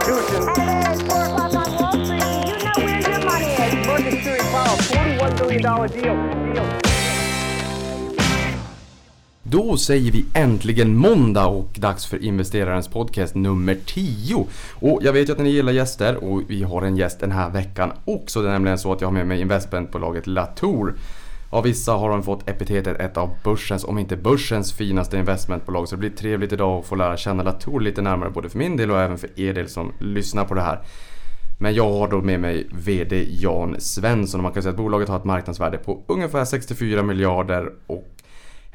Constitution. At 4 o'clock on Wall Street, you know where your money is? $41 billion deal. deal. Då säger vi äntligen måndag och dags för investerarens podcast nummer 10. Och jag vet ju att ni gillar gäster och vi har en gäst den här veckan också. Det är nämligen så att jag har med mig investmentbolaget Latour. Av vissa har de fått epitetet ett av börsens, om inte börsens finaste investmentbolag. Så det blir trevligt idag att få lära känna Latour lite närmare både för min del och även för er del som lyssnar på det här. Men jag har då med mig VD Jan Svensson och man kan säga att bolaget har ett marknadsvärde på ungefär 64 miljarder och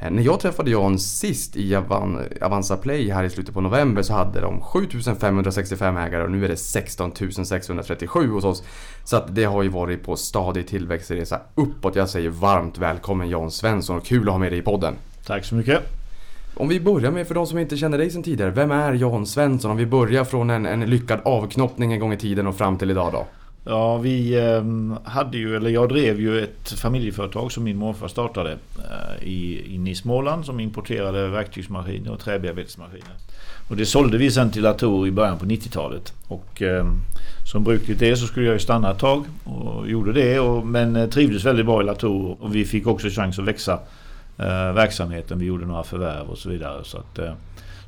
när jag träffade Jan sist i Avan, Avanza Play här i slutet på november så hade de 7565 ägare och nu är det 16 637 hos oss. Så att det har ju varit på stadig tillväxtresa uppåt. Jag säger varmt välkommen Jan Svensson och kul att ha med dig i podden. Tack så mycket. Om vi börjar med, för de som inte känner dig sedan tidigare, vem är Jan Svensson? Om vi börjar från en, en lyckad avknoppning en gång i tiden och fram till idag då? Ja, vi ehm, hade ju, eller jag drev ju ett familjeföretag som min morfar startade eh, i, inne i Småland som importerade verktygsmaskiner och träbearbetningsmaskiner. Och det sålde vi sen till Latour i början på 90-talet. Och ehm, som brukligt är så skulle jag ju stanna ett tag och gjorde det. Och, men eh, trivdes väldigt bra i Latour och vi fick också chans att växa eh, verksamheten. Vi gjorde några förvärv och så vidare. Så att,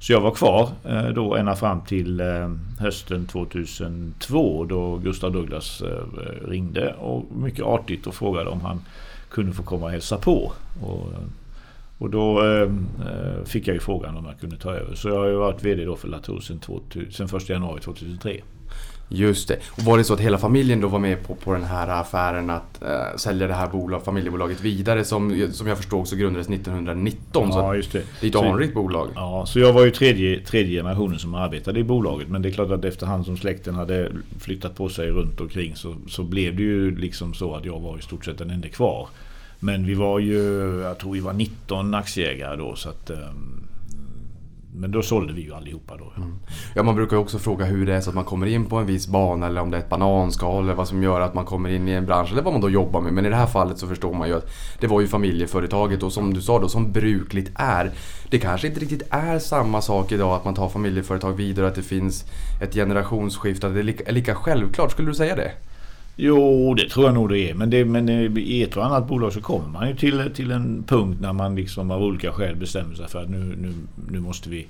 så jag var kvar eh, då ända fram till eh, hösten 2002 då Gustav Douglas eh, ringde och mycket artigt och frågade om han kunde få komma och hälsa på. Och, eh, och då eh, eh, fick jag ju frågan om jag kunde ta över. Så jag har ju varit VD då för Latour sedan 1 januari 2003. Just det. Och var det så att hela familjen då var med på, på den här affären att äh, sälja det här bolag, familjebolaget vidare som, som jag förstod så grundades 1919? Ja, så just det. Det är ett anrikt bolag. Ja, så jag var ju tredje, tredje generationen som arbetade i bolaget. Men det är klart att efterhand som släkten hade flyttat på sig runt omkring så, så blev det ju liksom så att jag var i stort sett den enda kvar. Men vi var ju, jag tror vi var 19 aktieägare då så att um, men då sålde vi ju allihopa då. Mm. Ja, man brukar ju också fråga hur det är så att man kommer in på en viss bana eller om det är ett bananskal eller vad som gör att man kommer in i en bransch eller vad man då jobbar med. Men i det här fallet så förstår man ju att det var ju familjeföretaget och som du sa då, som brukligt är. Det kanske inte riktigt är samma sak idag att man tar familjeföretag vidare och att det finns ett generationsskifte. Att det är lika, är lika självklart, skulle du säga det? Jo, det tror jag nog det är. Men, det, men eh, i ett och annat bolag så kommer man ju till, till en punkt när man liksom av olika skäl bestämmer sig för att nu, nu, nu, måste, vi,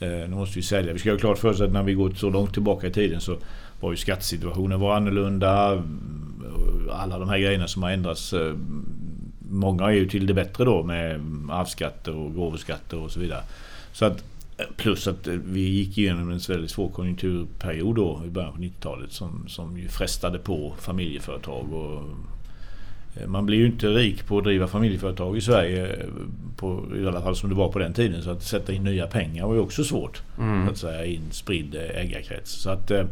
eh, nu måste vi sälja. Vi ska ha klart för oss att när vi går så långt tillbaka i tiden så var ju skattesituationen var annorlunda. Alla de här grejerna som har ändrats. Eh, många är ju till det bättre då med arvsskatter och gåvoskatter och så vidare. Så att Plus att vi gick igenom en väldigt svår konjunkturperiod då i början på 90-talet som, som ju frestade på familjeföretag. Och eh, man blir ju inte rik på att driva familjeföretag i Sverige, eh, på, i alla fall som det var på den tiden. Så att sätta in nya pengar var ju också svårt. Mm. Att säga, i en spridd ägarkrets. Så, att, eh,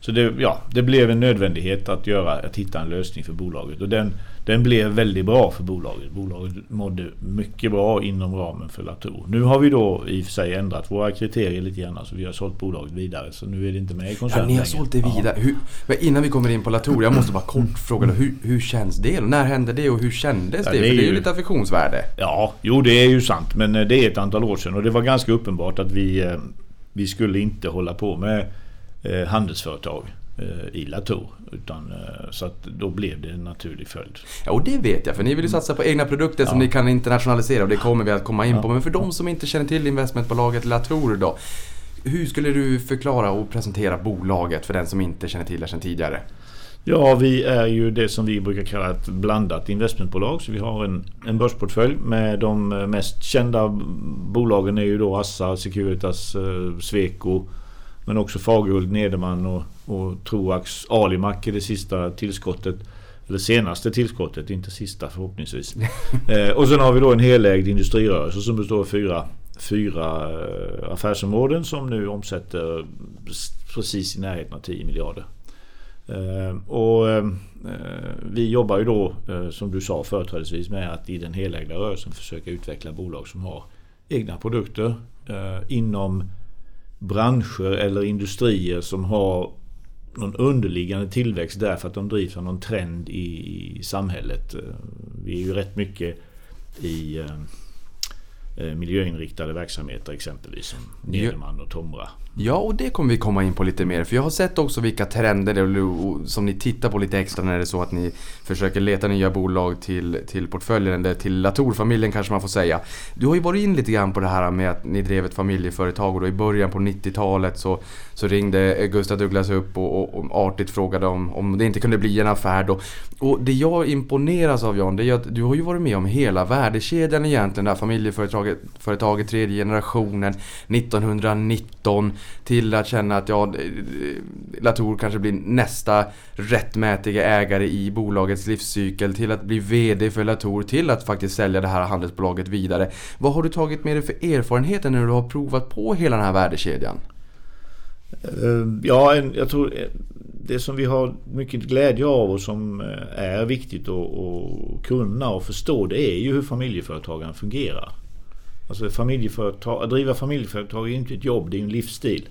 så det, ja, det blev en nödvändighet att, göra, att hitta en lösning för bolaget. Och den, den blev väldigt bra för bolaget. Bolaget mådde mycket bra inom ramen för Latour. Nu har vi då i och för sig ändrat våra kriterier lite grann. Så vi har sålt bolaget vidare. Så nu är det inte med i koncernen Ja, ni har sålt det vidare. Ja. Hur, men innan vi kommer in på Latour, jag måste bara kort fråga. Hur, hur känns det? När hände det och hur kändes ja, det? det? För det är ju lite affektionsvärde. Ja, jo det är ju sant. Men eh, det är ett antal år sedan. Och det var ganska uppenbart att vi, eh, vi skulle inte hålla på med eh, handelsföretag. Eh, i Latour. Utan, eh, så att då blev det en naturlig följd. Ja, och det vet jag. För ni vill ju satsa på egna produkter ja. som ni kan internationalisera och det kommer vi att komma in på. Men för de som inte känner till investmentbolaget Latour då. Hur skulle du förklara och presentera bolaget för den som inte känner till det sedan tidigare? Ja, vi är ju det som vi brukar kalla ett blandat investmentbolag. Så vi har en, en börsportfölj med de mest kända bolagen är ju då Assa, Securitas, eh, Sweco men också Fagerhult, Nederman och, och Troax Alimak är det sista tillskottet. Eller senaste tillskottet, inte sista förhoppningsvis. eh, och sen har vi då en helägd industrirörelse som består av fyra, fyra eh, affärsområden som nu omsätter precis i närheten av 10 miljarder. Eh, och eh, vi jobbar ju då, eh, som du sa företrädesvis, med att i den helägda rörelsen försöka utveckla bolag som har egna produkter eh, inom branscher eller industrier som har någon underliggande tillväxt därför att de drivs av någon trend i, samhället. Vi är ju rätt mycket i, eh, miljöinriktade verksamheter exempelvis som Nederman och Tomra. Ja, och det kommer vi komma in på lite mer. För jag har sett också vilka trender som ni tittar på lite extra när det är så att ni försöker leta nya bolag till, till portföljen, eller till Latour-familjen kanske man får säga. Du har ju varit in lite grann på det här med att ni drev ett familjeföretag och då i början på 90-talet så, så ringde Gustav Douglas upp och, och, och artigt frågade om, om det inte kunde bli en affär då. Och det jag imponeras av Jan, det är att du har ju varit med om hela värdekedjan egentligen. Det här familjeföretaget, företaget tredje generationen, 1919 till att känna att ja, Latour kanske blir nästa rättmätiga ägare i bolagets livscykel till att bli VD för Latour till att faktiskt sälja det här handelsbolaget vidare. Vad har du tagit med dig för erfarenheter när du har provat på hela den här värdekedjan? Ehm, ja, jag tror eh, det som vi har mycket glädje av och som eh, är viktigt att kunna och förstå det är ju hur familjeföretagen fungerar. Alltså familjeföretag, att driva familjeföretag är inte ett jobb, det är en livsstil.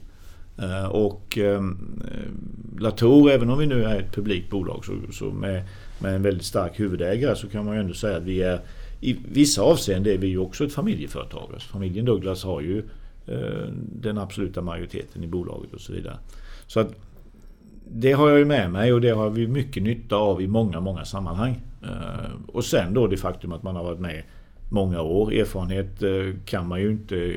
Ehm, och ehm, eh, Latour, även om vi nu är ett publikt bolag så, så med, med en väldigt stark huvudägare så kan man ju ändå säga att vi är i vissa avseenden är vi ju också ett familjeföretag. Alltså familjen Douglas har ju Eh, den absoluta majoriteten i bolaget och så vidare. Så att det har jag ju med mig och det har vi mycket nytta av i många, många sammanhang. Eh, och sen då det faktum att man har varit med många år. Erfarenhet eh, kan man ju inte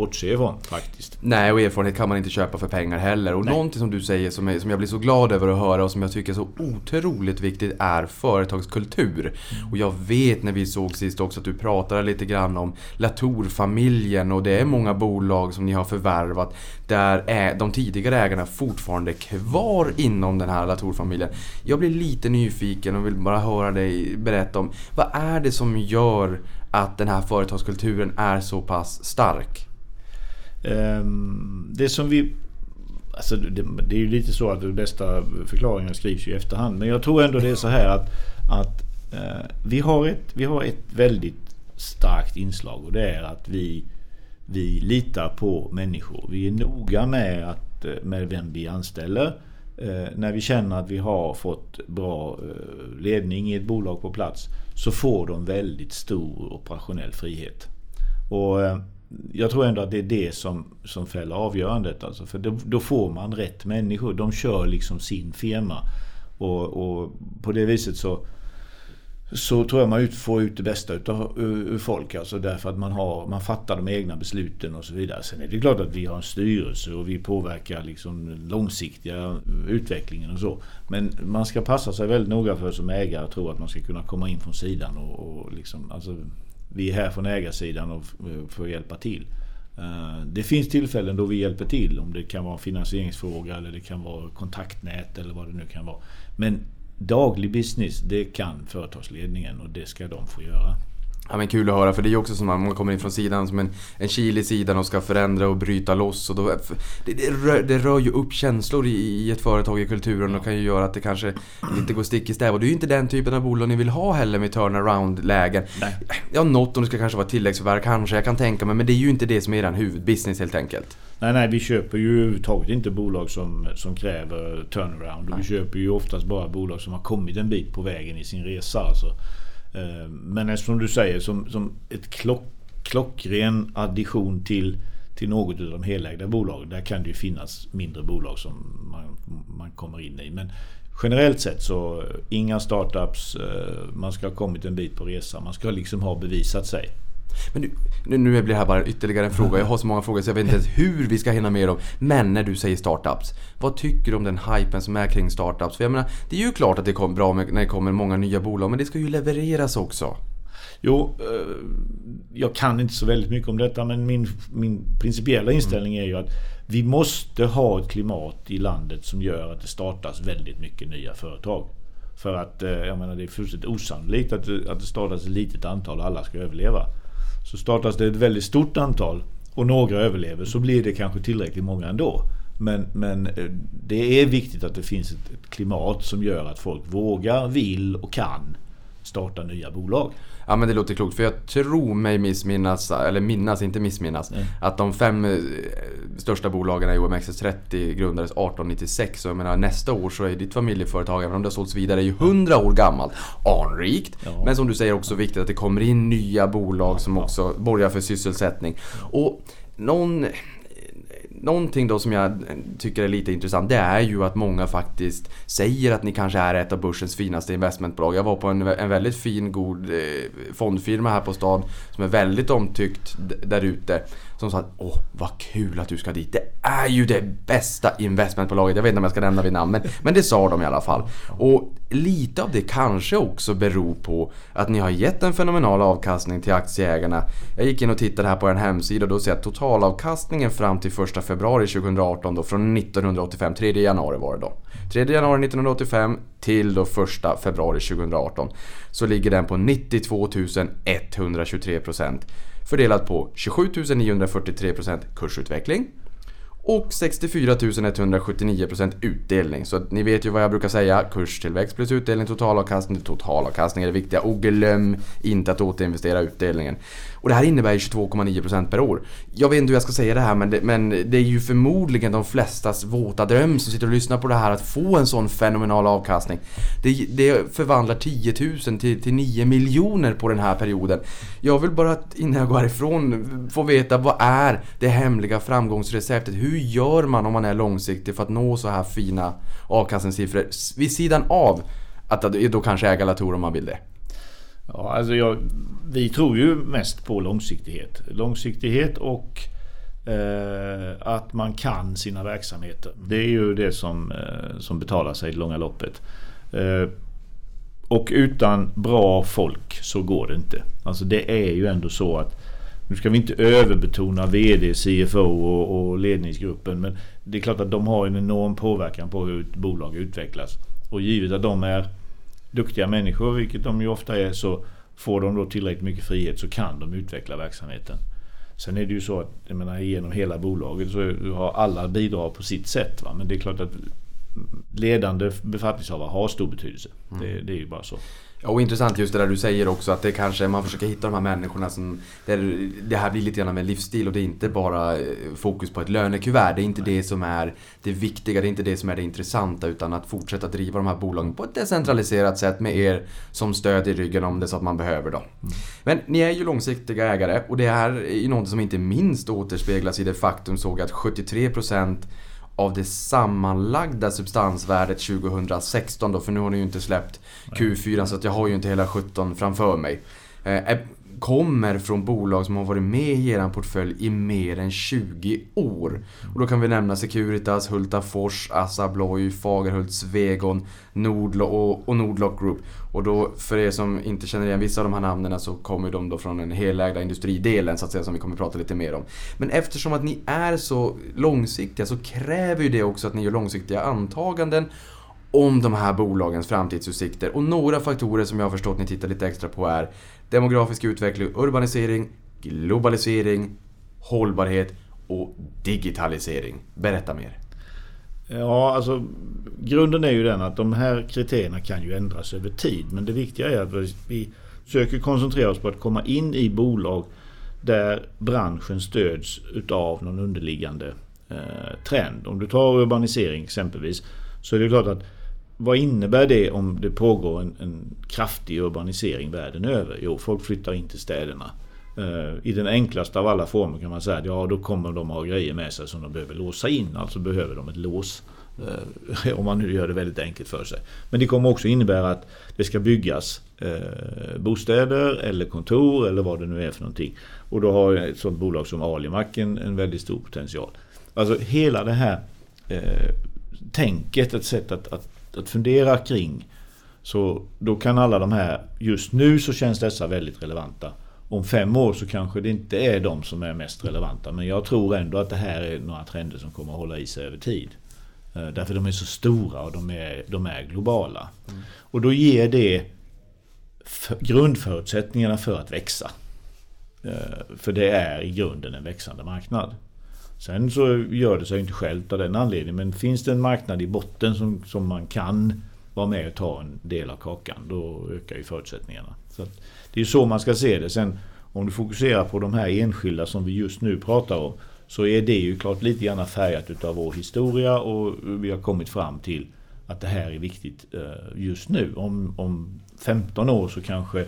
bortse ifrån faktiskt. Nej, och erfarenhet kan man inte köpa för pengar heller. Och Nej. någonting som du säger som, är, som jag blir så glad över att höra och som jag tycker är så otroligt viktigt är företagskultur. Mm. Och jag vet när vi såg sist också att du pratade lite grann om Latour-familjen och det är många bolag som ni har förvärvat där är de tidigare ägarna fortfarande kvar inom den här Latour-familjen. Jag blir lite nyfiken och vill bara höra dig berätta om vad är det som gör att den här företagskulturen är så pass stark? Ehm, det som vi... Alltså det, det, är ju lite så att de bästa förklaringarna skrivs ju i efterhand. Men jag tror ändå det är så här att, att eh, vi, har ett, vi har ett väldigt starkt inslag och det är att vi, vi litar på människor. Vi är noga med, att, eh, med vem vi anställer. Eh, när vi känner att vi har fått bra ledning i ett bolag på plats så får de väldigt stor operationell frihet. Och jag tror ändå att det är det som, som fäller avgörandet. Alltså, för då, då, får man rätt människor. De kör liksom sin firma. Och, och på det viset så, så tror jag man får ut det bästa utav, ur, folk. Alltså därför att man, har, man fattar de egna besluten och så vidare. Sen är det klart att vi har en styrelse och vi påverkar liksom långsiktiga utvecklingen och så. Men man ska passa sig väldigt noga för som ägare att tro att man ska kunna komma in från sidan och, och liksom, alltså, vi är här från ägarsidan och får hjälpa till. Eh, det finns tillfällen då vi hjälper till om det kan vara en finansieringsfråga eller det kan vara kontaktnät eller vad det nu kan vara. Men daglig business, det kan företagsledningen och det ska de få göra. Ja men kul att höra för det är ju också som att man kommer in från sidan som en, en kil i sidan och ska förändra och bryta loss. Och då, det, det, rör, det rör ju upp känslor i, i ett företag i kulturen och kan ju göra att det kanske inte går stick i stäv. Och det är ju inte den typen av bolag ni vill ha heller med turnaround-lägen. Ja, något om det ska kanske vara tilläggsförvärv, kanske jag kan tänka mig. Men det är ju inte det som är er huvudbusiness helt enkelt. Nej, nej, vi köper ju överhuvudtaget inte bolag som, som kräver turnaround. Och vi köper ju oftast bara bolag som har kommit en bit på vägen i sin resa. Alltså. Eh, men som du säger, som, som ett klock, klockren addition till, till något av de helägda bolagen. Där kan det ju finnas mindre bolag som man, man kommer in i. Men generellt sett så eh, inga startups. Eh, man ska ha kommit en bit på resan. Man ska liksom ha bevisat sig. Men nu, nu blir det här bara ytterligare en fråga. Jag har så många frågor så jag vet inte ens hur vi ska hinna med dem. Men när du säger startups. Vad tycker du om den hypen som är kring startups? För jag menar, det är ju klart att det kommer bra när det kommer många nya bolag. Men det ska ju levereras också. Jo, eh, jag kan inte så väldigt mycket om detta men min, min principiella inställning är ju att vi måste ha ett klimat i landet som gör att det startas väldigt mycket nya företag. För att eh, jag menar, det är fullständigt osannolikt att det, att det startas ett litet antal och alla ska överleva. Så startas det ett väldigt stort antal och några överlever så blir det kanske tillräckligt många ändå. Men, men eh, det är viktigt att det finns ett, ett klimat som gör att folk vågar, vill och kan starta nya bolag. Ja men det låter klokt för jag tror mig missminnas, eller minnas, inte missminnas, Nej. att de fem eh, största bolagen i OMXS30 grundades 1896 och jag menar nästa år så är ditt familjeföretag, även om det har sålts vidare, är ju 100 år gammalt. Anrikt, Ja. men som du säger också viktigt att det kommer in nya bolag som också borgar för sysselsättning. Och någon Någonting då som jag tycker är lite intressant det är ju att många faktiskt säger att ni kanske är ett av börsens finaste investmentbolag. Jag var på en, en väldigt fin, god eh, fondfirma här på stan som är väldigt omtyckt d- där ute. Som sa att åh vad kul att du ska dit. Det är ju det bästa investmentbolaget. Jag vet inte om jag ska nämna vid namn men, men det sa de i alla fall. Och lite av det kanske också beror på att ni har gett en fenomenal avkastning till aktieägarna. Jag gick in och tittade här på er hemsida och då ser jag att totalavkastningen fram till 1 februari 2018 då från 1985, 3 januari var det då. 3 januari 1985 till då 1 februari 2018 så ligger den på 92 123% fördelat på 27 943% kursutveckling och 64 179% utdelning. Så att ni vet ju vad jag brukar säga. Kurstillväxt plus utdelning, totalavkastning. Totalavkastning är det viktiga. Och glöm inte att återinvestera utdelningen. Och det här innebär ju 22,9% per år. Jag vet inte hur jag ska säga det här men det, men det är ju förmodligen de flestas våta dröm som sitter och lyssnar på det här att få en sån fenomenal avkastning. Det, det förvandlar 10 000 till, till 9 miljoner på den här perioden. Jag vill bara att innan jag går härifrån få veta vad är det hemliga framgångsreceptet? Hur gör man om man är långsiktig för att nå så här fina avkastningssiffror vid sidan av att då kanske äga Latour om man vill det? Ja, alltså jag, vi tror ju mest på långsiktighet. Långsiktighet och eh, att man kan sina verksamheter. Det är ju det som, eh, som betalar sig i det långa loppet. Eh, och utan bra folk så går det inte. Alltså det är ju ändå så att nu ska vi inte överbetona VD, CFO och, och ledningsgruppen men det är klart att de har en enorm påverkan på hur ett bolag utvecklas. Och givet att de är duktiga människor, vilket de ju ofta är, så får de då tillräckligt mycket frihet så kan de utveckla verksamheten. Sen är det ju så att jag menar, genom hela bolaget så har alla bidrag på sitt sätt. Va? Men det är klart att ledande befattningshavare har stor betydelse. Det, det är ju bara så. Ja, och intressant just det där du säger också att det kanske man försöker hitta de här människorna som Det här blir lite grann av en livsstil och det är inte bara eh, fokus på ett lönekuvert. Det är inte det som är det viktiga, det är inte det som är det intressanta utan att fortsätta driva de här bolagen på ett decentraliserat sätt med er som stöd i ryggen om det är så att man behöver då. Men ni är ju långsiktiga ägare och det här är ju något som inte minst återspeglas i det faktum såg att 73% av det sammanlagda substansvärdet 2016 då, för nu har ni ju inte släppt Q4 så att jag har ju inte hela 17 framför mig. Eh, är- kommer från bolag som har varit med i er portfölj i mer än 20 år. Och då kan vi nämna Securitas, Hultafors, Assa Abloy, Fagerhult, Svegon, Nordlo och, och Nordlock Group. Och då för er som inte känner igen vissa av de här namnen så kommer de då från den helägda industridelen så att säga som vi kommer prata lite mer om. Men eftersom att ni är så långsiktiga så kräver ju det också att ni gör långsiktiga antaganden om de här bolagens framtidsutsikter. Och några faktorer som jag har förstått ni tittar lite extra på är demografisk utveckling, urbanisering, globalisering, hållbarhet och digitalisering. Berätta mer. Ja, alltså grunden är ju den att de här kriterierna kan ju ändras över tid. Men det viktiga är att vi- försöker koncentrera oss på att komma in i bolag där branschen stöds utav någon underliggande eh, trend. Om du tar urbanisering exempelvis så är det klart att vad innebär det om det pågår en, en kraftig urbanisering världen över? Jo, folk flyttar in till städerna. Eh, I den enklaste av alla former kan man säga att ja, då kommer de ha grejer med sig som de behöver låsa in. Alltså behöver de ett lås. Eh, om man nu gör det väldigt enkelt för sig. Men det kommer också innebära att det ska byggas eh, bostäder eller kontor eller vad det nu är för någonting. Och då har ett sådant bolag som Alimak en, en väldigt stor potential. Alltså hela det här eh, tänket, ett sätt att, att, att fundera kring. Så då kan alla de här, just nu så känns dessa väldigt relevanta. Om fem år så kanske det inte är de som är mest relevanta. Men jag tror ändå att det här är några trender som kommer att hålla i sig över tid. Eh, Därför de är så stora och de är, de är globala. Och då ger det grundförutsättningarna för att växa. Eh, För det är i grunden en växande marknad. Sen så gör det sig inte självt av den anledningen. Men finns det en marknad i botten som, som man kan vara med och ta en del av kakan. Då ökar ju förutsättningarna. Så att, det är så man ska se det. Sen om du fokuserar på de här enskilda som vi just nu pratar om. Så är det ju klart lite grann färgat utav vår historia och vi har kommit fram till att det här är viktigt eh, just nu. Om, om 15 år så kanske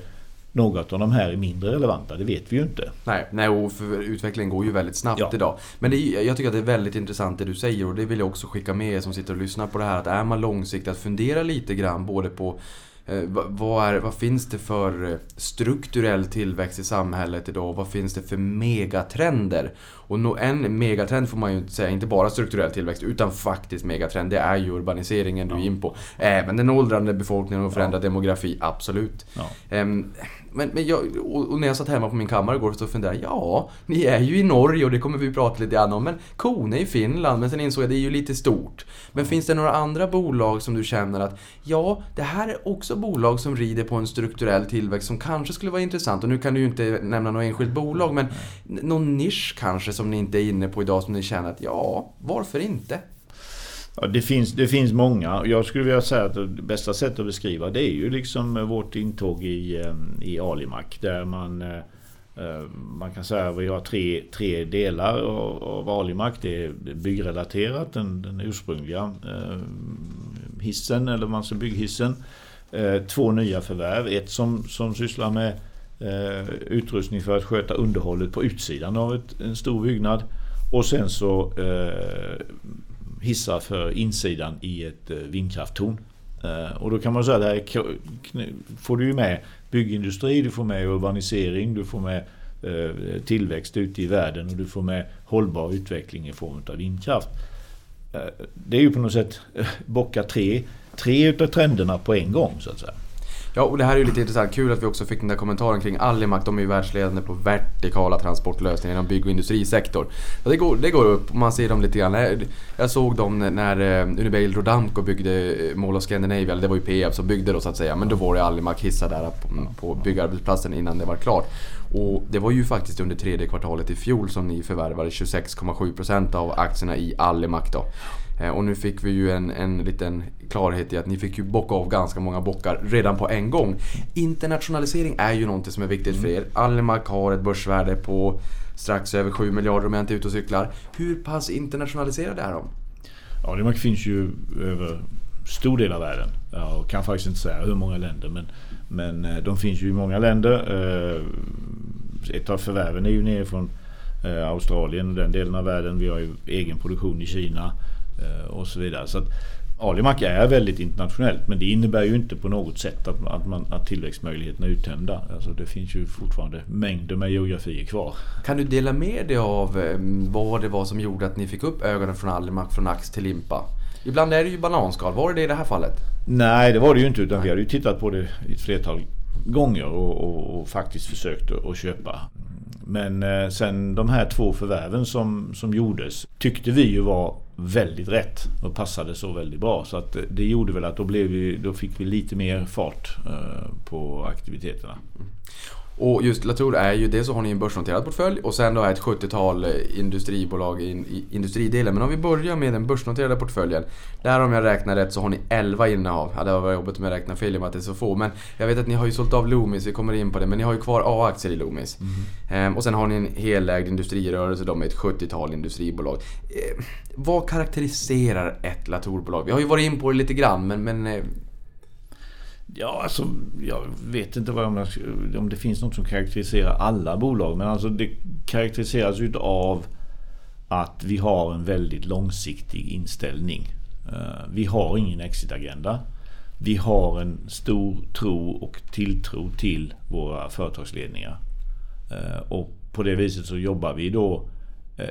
något av de här är mindre relevanta, det vet vi ju inte. Nej, nej och för utvecklingen går ju väldigt snabbt Ja. idag. Men är- jag tycker att det är väldigt intressant det du säger och det vill jag också skicka med er som sitter och lyssnar på det här. Att är man långsiktig, att fundera lite grann både på eh, vad, är, vad finns det för eh, strukturell tillväxt i samhället idag? Vad finns det för megatrender? Och en megatrend får man ju säga, inte bara strukturell tillväxt, utan faktiskt megatrend. Det är ju urbaniseringen du är in på. Även den åldrande befolkningen och förändrad demografi, absolut. Ja. Ehm, men, men jag, och, när jag satt hemma på min kammare igår så funderade jag, ja, ni är ju i Norge och det kommer vi prata lite grann om. Men Kone i Finland, men sen insåg jag det är ju lite stort. Men finns det några andra bolag som du känner att, ja, det här är också bolag som rider på en strukturell tillväxt som kanske skulle vara intressant. Och nu kan du ju inte nämna något enskilt bolag, men någon nisch kanske som ni inte är inne på idag som ni känner att, ja, varför inte? Ja, det, finns, det finns många. Jag skulle vilja säga att det bästa sättet att beskriva det är ju liksom vårt intåg i, eh, i Alimak. Där man, eh, eh, man kan säga att vi har tre, tre delar av, Alimak. Det är byggrelaterat, den, den ursprungliga hissen, eller man ska bygghissen. Två nya förvärv. Ett som, som sysslar med utrustning för att sköta underhållet på utsidan av ett, en stor byggnad. Och sen så eh, hissar för insidan i ett eh, vindkrafttorn. Eh, och då kan man säga att får du ju med byggindustri, du får med urbanisering, du får med eh, tillväxt ute i världen och du får med hållbar utveckling i form av vindkraft. Det är ju på något sätt bocka tre, tre utav trenderna på en gång så att säga. Ja, och det här är ju lite intressant. Kul att vi också fick den där kommentaren kring Alimak. De är ju världsledande på vertikala transportlösningar inom bygg och industrisektor. Ja, det, går, det går upp man ser dem lite grann. Eh, jag- såg dem när eh, Unibail Rodamco byggde eh, Mall of Scandinavia, eller det var ju PF som byggde då så att säga. Men då var det Alimak hissar där på, mm, på byggarbetsplatsen innan det var klart. Och det var ju faktiskt under tredje kvartalet i fjol som ni förvärvade 26,7% av aktierna i Alimak då. Eh, Och nu fick vi ju en, en liten klarhet i att ni fick ju bocka av ganska många bockar redan på en gång. Internationalisering är ju någonting som är viktigt för er. Alimak har ett börsvärde på strax över 7 miljarder om jag inte är ute och cyklar. Hur pass internationaliserade är de? Ja, Alimak finns ju över stor del av världen. Jag kan faktiskt inte säga hur många länder men, men eh, de finns ju i många länder. Eh, Ett av förvärven är ju nere från Australien och den delen av världen. Vi har ju egen produktion i Kina och så vidare. Så att Alimak är väldigt internationellt men det innebär ju inte på något sätt att, att, man, att tillväxtmöjligheterna är uttömda. Alltså det finns ju fortfarande mängder med geografier kvar. Kan du dela med dig av eh, vad det var som gjorde att ni fick upp ögonen från Alimak från ax till limpa? Ibland är det ju bananskal. Var det det i det här fallet? Nej, det var det ju inte. Utan vi hade ju tittat på det ett flertal gånger och, och, och faktiskt försökt att, att köpa. Men eh, sen de här två förvärven som, som gjordes tyckte vi ju var väldigt rätt och passade så väldigt bra. Så att eh, det gjorde väl att då, blev vi, då fick vi lite mer fart eh, på aktiviteterna. Mm. Och just Latour är ju, dels så har ni en börsnoterad portfölj och sen då är ett 70-tal eh, industribolag i, i industridelen. Men om vi börjar med den börsnoterade portföljen. Där om jag räknar rätt så har ni 11 innehav. Ja, det var jobbigt om jag räknar fel i med att det är så få. Men jag vet att ni har ju sålt av Loomis, vi kommer in på det. Men ni har ju kvar A-aktier i Loomis. Ehm, och sen har ni en helägd industrirörelse då med ett 70-tal industribolag. Eh, vad karaktäriserar ett Latourbolag? Vi har ju varit in på det lite grann men, men eh, Ja, alltså jag vet inte vad om, jag, om det finns något som karaktäriserar alla bolag. Men alltså det karaktäriseras ju av att vi har en väldigt långsiktig inställning. Eh, vi har ingen exitagenda. Vi har en stor tro och tilltro till våra företagsledningar. Eh, och på det viset så jobbar vi då eh,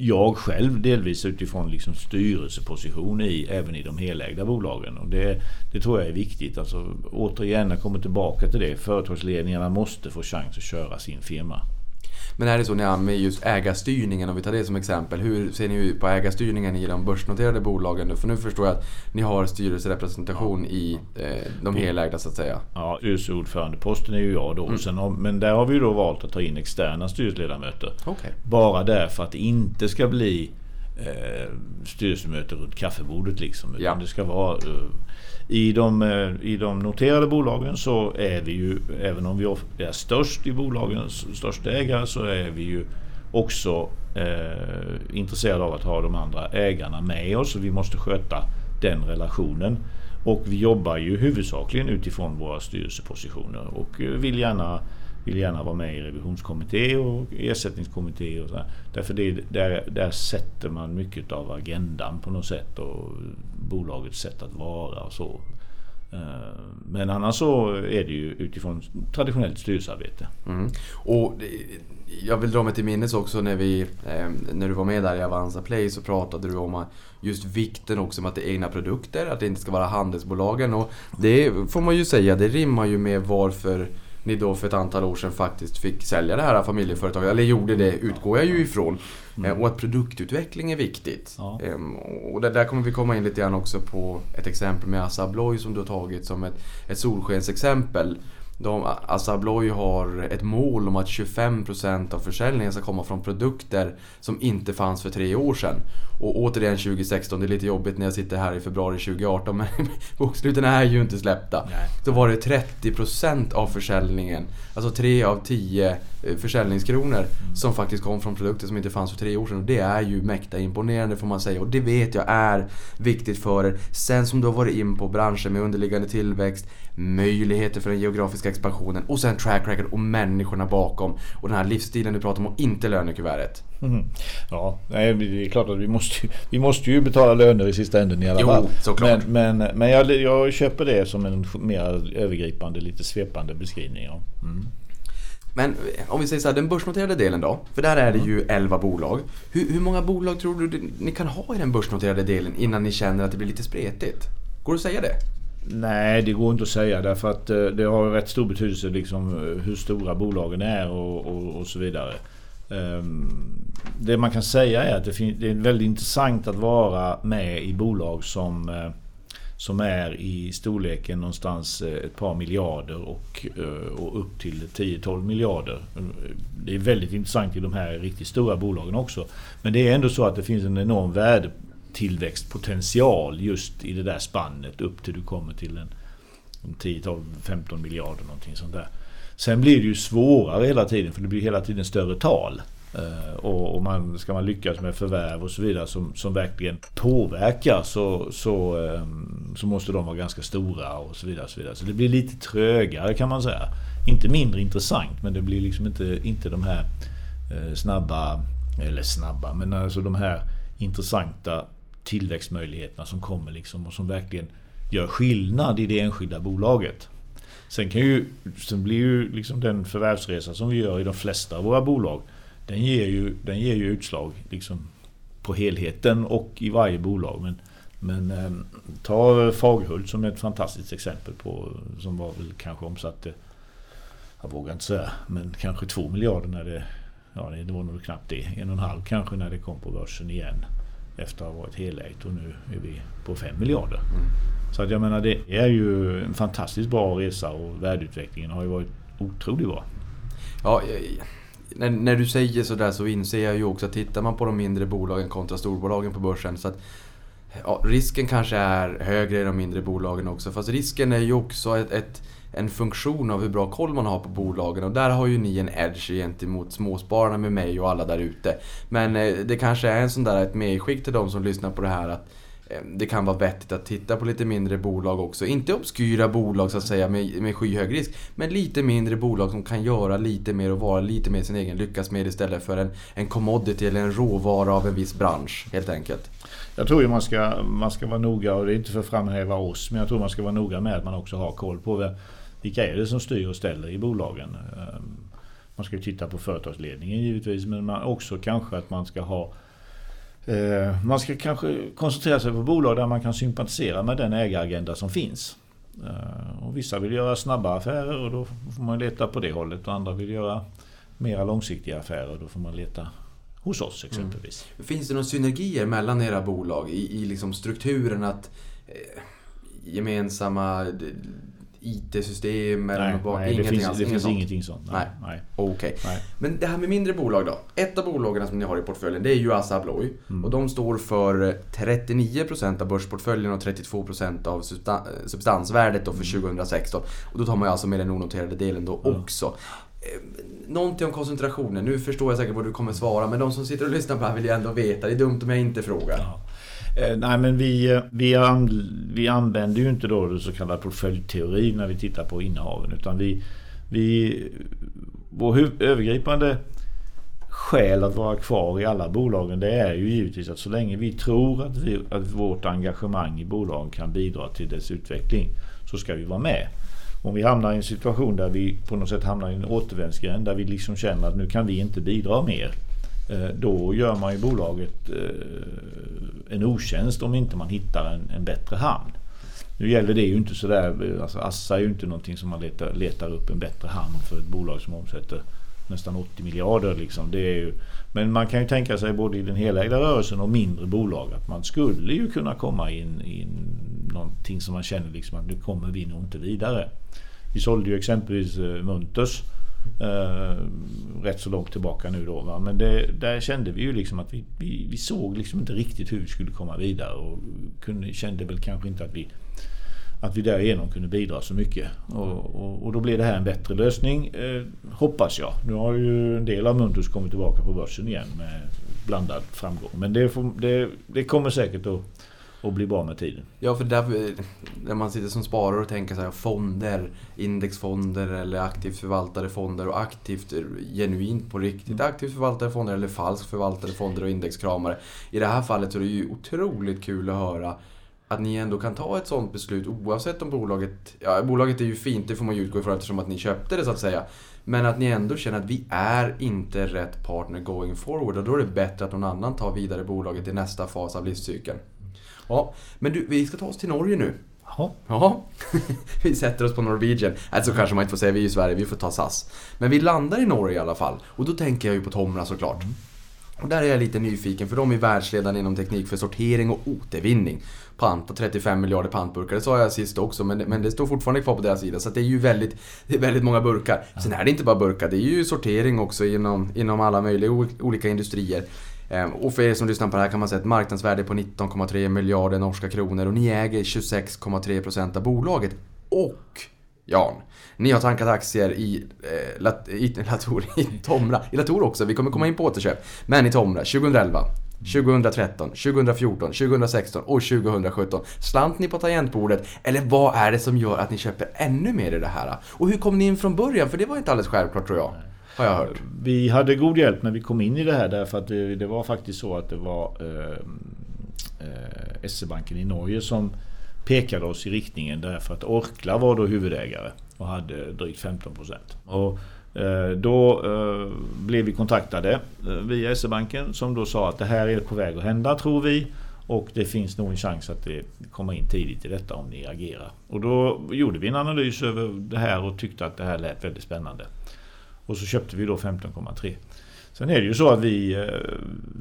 jag själv delvis utifrån liksom styrelseposition i, även i de helägda bolagen. Och det, det tror jag är viktigt. Alltså, återigen, jag kommer tillbaka till det. Företagsledningarna måste få chans att köra sin firma. Men är det så med just ägarstyrningen, om vi tar det som exempel. Hur ser ni på ägarstyrningen i de börsnoterade bolagen nu? För nu förstår jag att ni har styrelserepresentation i eh, de helägda så att säga. Ja, styrelseordförandeposten är ju jag då. Sen har, men där har vi ju då valt att ta in externa styrelseledamöter. Okej. Bara därför att det inte ska bli eh, styrelsemöte runt kaffebordet liksom. Utan Ja. det ska vara eh, i de, eh, I de noterade bolagen så är vi ju, även om vi är störst i bolagens största ägare, så är vi ju också eh, intresserade av att ha de andra ägarna med oss. Och vi måste sköta den relationen. Och vi jobbar ju huvudsakligen utifrån våra styrelsepositioner och eh, vill gärna, vill gärna vara med i revisionskommitté och ersättningskommitté. Och så Därför det, där, där sätter man mycket av agendan på något sätt och bolagets sätt att vara och så. Eh, men annars så är det ju utifrån traditionellt styrelsearbete. Mm. Och jag vill dra mig till minnes också när, vi, eh, när du var med där i Avanza Play så pratade du om just vikten också med att det är egna produkter, att det inte ska vara handelsbolagen. Och det får man ju säga, det rimmar ju med varför ni då för ett antal år sedan faktiskt fick sälja det här familjeföretaget. Eller gjorde det, utgår jag ju ifrån. Mm. Eh, och att produktutveckling är viktigt. Ja. Ehm, och där kommer vi komma in lite grann också på ett exempel med Assa Abloy som du har tagit som ett, ett solskensexempel. De, Assa Abloy har ett mål om att 25% av försäljningen ska komma från produkter som inte fanns för tre år sedan. Och återigen 2016, det är lite jobbigt när jag sitter här i februari 2018 men boksluten är ju inte släppta. Nej. Då var det 30% av försäljningen, alltså 3 av 10 eh, försäljningskronor mm. som faktiskt kom från produkter som inte fanns för tre år sedan. Och det är ju mäkta imponerande får man säga och det vet jag är viktigt för er. Sen som du har varit in på branschen med underliggande tillväxt, möjligheter för den geografiska expansionen och sen track record och människorna bakom. Och den här livsstilen du pratar om och inte lönekuvertet. Mm. Ja, nej, det är klart att vi måste, vi måste ju betala löner i sista änden i alla jo, fall. Såklart. Men, men, men jag, jag köper det som en mer övergripande, lite svepande beskrivning. Ja. Mm. Men om vi säger så här, den börsnoterade delen då? För där är det ju 11 bolag. Hur, hur många bolag tror du ni kan ha i den börsnoterade delen innan ni känner att det blir lite spretigt? Går det att säga det? Nej, det går inte att säga därför att eh, det har rätt stor betydelse liksom eh, hur stora bolagen är och, och, och så vidare. Ehm, det man kan säga är att det, är väldigt intressant att vara med i bolag som, eh, som är i storleken någonstans eh, ett par miljarder och, eh, och upp till 10-12 miljarder. Det är väldigt intressant i de här riktigt stora bolagen också. Men det är ändå så att det finns en enorm värdetillväxtpotential just i det där spannet upp till du kommer till en, 10, 12, 15 miljarder någonting sånt där. Sen blir det ju svårare hela tiden för det blir hela tiden större tal. Eh, och, och man, ska man lyckas med förvärv och så vidare som, som verkligen påverkar så, så, ehm, så måste de vara ganska stora och så vidare. Och så, vidare. så det blir lite trögare kan man säga. Inte mindre intressant men det blir liksom inte, inte de här eh, snabba, eller snabba, men alltså de här intressanta tillväxtmöjligheterna som kommer liksom och som verkligen gör skillnad i det enskilda bolaget. Sen, kan ju, sen blir ju liksom den förvärvsresa som vi gör i de flesta av våra bolag den ger ju, den ger ju utslag liksom på helheten och i varje bolag. Men, men eh, ta Fagerhult som ett fantastiskt exempel på som var väl kanske omsatte jag vågar inte säga, men kanske två miljarder när det... Ja, det var nog knappt det. En och en halv kanske när det kom på börsen igen efter att ha varit helägt och nu är vi på 5 miljarder. Mm. Så att jag menar det är ju en fantastiskt bra resa och värdeutvecklingen har ju varit otroligt bra. Ja, när, när du säger sådär så inser jag ju också att tittar man på de mindre bolagen kontra storbolagen på börsen så att ja, risken kanske är högre i de mindre bolagen också. Fast risken är ju också ett, ett en funktion av hur bra koll man har på bolagen och där har ju ni en edge gentemot småspararna med mig och alla där ute. Men eh, det kanske är en sån där ett medskick till de som lyssnar på det här att Eh, det kan vara vettigt att titta på lite mindre bolag också. Inte obskyra bolag så att säga med, med skyhög risk. Men lite mindre bolag som kan göra lite mer och vara lite mer sin egen lyckas med istället för en, en commodity eller en råvara av en viss bransch helt enkelt. Jag tror ju man ska, man ska vara noga och det är inte för att framhäva oss men jag tror man ska vara noga med att man också har koll på vilka är det som styr och ställer i bolagen? Ehm, man ska ju titta på företagsledningen givetvis men man också kanske att man ska ha Eh, man ska kanske koncentrera sig på bolag där man kan sympatisera med den ägaragenda som finns. Eh, och vissa vill göra snabba affärer och då får man leta på det hållet och andra vill göra mera långsiktiga affärer och då får man leta hos oss exempelvis. Mm. Finns det några synergier mellan era bolag i, i liksom strukturen att eh, gemensamma IT-system eller Nej, något nej det, ingenting finns, alls? det finns sånt? ingenting sånt. Nej. nej. Okej. Nej. Men det här med mindre bolag då. Ett av bolagen som ni har i portföljen det är ju Assa Abloy. Mm. Och de står för eh, 39% av börsportföljen och 32% av substan- substansvärdet då för Mm. 2016. Och då tar man ju alltså med den onoterade delen då också. Eh, Någonting om koncentrationen. Nu förstår jag säkert vad du kommer svara men de som sitter och lyssnar på det här vill ju ändå veta. Det är dumt om jag inte frågar. Ja. Eh, nej men vi, eh, vi, an, vi använder ju inte då det så kallade portföljteori när vi tittar på innehaven. Utan vi, vi, vår huv, övergripande skäl att vara kvar i alla bolagen det är ju givetvis att så länge vi tror att, vi, att vårt engagemang i bolagen kan bidra till dess utveckling så ska vi vara med. Om vi hamnar i en situation där vi på något sätt hamnar i en återvändsgränd där vi liksom känner att nu kan vi inte bidra mer. Eh, då gör man ju bolaget eh, en otjänst om inte man hittar en, en bättre hamn. Nu gäller det ju inte sådär, eh, alltså Assa är ju inte någonting som man letar, letar upp en bättre hamn för ett bolag som omsätter nästan 80 miljarder. Liksom. Det är ju, men man kan ju tänka sig både i den helägda rörelsen och mindre bolag att man skulle ju kunna komma in i någonting som man känner liksom att nu kommer vi nog inte vidare. Vi sålde ju exempelvis Munters eh, rätt så långt tillbaka nu då. Va? Men det, där kände vi ju liksom att vi, vi, vi såg liksom inte riktigt hur vi skulle komma vidare och kunde, kände väl kanske inte att vi att vi därigenom kunde bidra så mycket. Och, och, och då blev det här en bättre lösning, eh, hoppas jag. Nu har ju en del av Muntus kommit tillbaka på börsen igen med blandad framgång. Men det, får, det, det kommer säkert att, att bli bra med tiden. Ja, för där, när man sitter som sparare och tänker så här, fonder, indexfonder eller aktivt förvaltade fonder och aktivt, genuint på riktigt aktivt förvaltade fonder eller falskt förvaltade fonder och indexkramare. I det här fallet så är det ju otroligt kul att höra att ni ändå kan ta ett sånt beslut oavsett om bolaget... Ja, bolaget är ju fint, det får man ju utgå ifrån eftersom att ni köpte det så att säga. Men att ni ändå känner att vi är inte rätt partner going forward och då är det bättre att någon annan tar vidare bolaget i nästa fas av livscykeln. Ja, men du, vi ska ta oss till Norge nu. Jaha. Ja, vi sätter oss på Norwegian. Alltså kanske man inte får säga, vi är i Sverige, vi får ta SAS. Men vi landar i Norge i alla fall. Och då tänker jag ju på Tomra såklart. Och där är jag lite nyfiken för de är världsledande inom teknik för sortering och återvinning. Pant och 35 miljarder pantburkar, det sa jag sist också men det, men det står fortfarande kvar på deras sida. Så det är ju väldigt, det är väldigt många burkar. Sen är det inte bara burkar, det är ju sortering också inom, inom alla möjliga olika industrier. Ehm, och för er som lyssnar på det här kan man säga ett marknadsvärde på 19,3 miljarder norska kronor och ni äger 26,3% av bolaget. Och Jan, ni har tankat aktier i, eh, Lat- i, Lator, i Tomra, i Latour också, vi kommer komma in på återköp. Men i Tomra 2011, 2013, 2014, 2016 och 2017. Slant ni på tangentbordet eller vad är det som gör att ni köper ännu mer i det här? Och hur kom ni in från början? För det var inte alldeles självklart tror jag. Har jag hört. Vi hade god hjälp när vi kom in i det här därför att det, det var faktiskt så att det var eh, eh, SE-banken i Norge som pekade oss i riktningen därför att Orkla var då huvudägare och hade drygt 15 procent. Och eh, då eh, blev vi kontaktade eh, via SE-banken som då sa att det här är på väg att hända tror vi. Och det finns nog en chans att det kommer in tidigt i detta om ni agerar. Och då gjorde vi en analys över det här och tyckte att det här lät väldigt spännande. Och så köpte vi då 15,3. Sen är det ju så att vi, eh,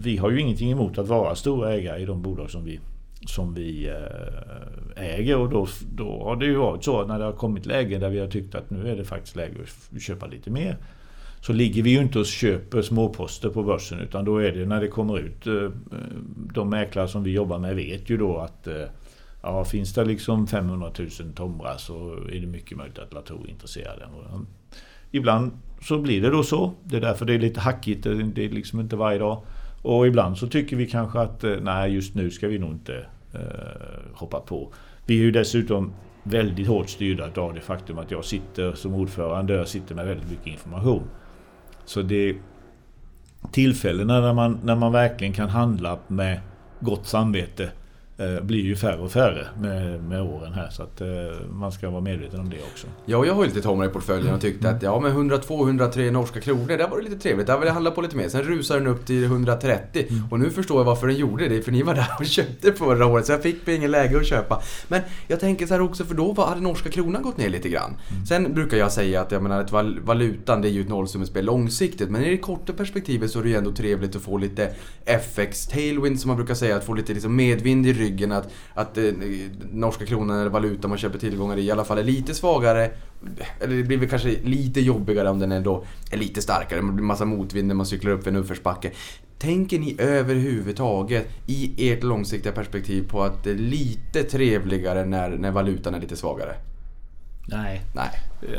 vi har ju ingenting emot att vara stora ägare i de bolag som vi, som vi eh, äger. Och då, då har det ju varit så att när det har kommit lägen där vi har tyckt att nu är det faktiskt läge att köpa lite mer. Så ligger vi ju inte och köper småposter på börsen utan då är det när det kommer ut. Eh, de mäklare som vi jobbar med vet ju då att Ja, finns det liksom 500 000 Tomra så är det mycket möjligt att Latour är intresserade. Ibland så blir det då så. Det är därför det är lite hackigt. Det är liksom inte varje dag. Och ibland så tycker vi kanske att eh, nej, just nu ska vi nog inte eh, hoppa på. Vi är ju dessutom väldigt hårt styrda av det faktum att jag sitter som ordförande och jag sitter med väldigt mycket information. Så det tillfällena när man, när man verkligen kan handla med gott samvete blir ju färre och färre med, med åren här. Så att eh, man ska vara medveten om det också. Ja, jag har ju lite Tomra i portföljen och tyckte att ja, med 102-103 norska kronor, det var det lite trevligt. Där vill jag handla på lite mer. Sen rusar den upp till 130 och nu förstår jag varför den gjorde det. För ni var där och köpte förra året så jag fick mig ingen läge att köpa. Men jag tänker så här också, för då hade norska kronan gått ner lite grann. Sen brukar jag säga att jag menar att val- valutan det är ju ett nollsummespel långsiktigt. Men i det korta perspektivet så är det ju ändå trevligt att få lite FX tailwind som man brukar säga. Att få lite liksom medvind i ryggen ryggen att, att eh, norska kronan eller valuta man köper tillgångar i i alla fall är lite svagare. Eller det blir väl kanske lite jobbigare om den ändå är lite starkare. Det blir massa motvind när man cyklar upp för en uppförsbacke. Tänker ni överhuvudtaget i ert långsiktiga perspektiv på att det är lite trevligare när, när valutan är lite svagare? Nej. Nej.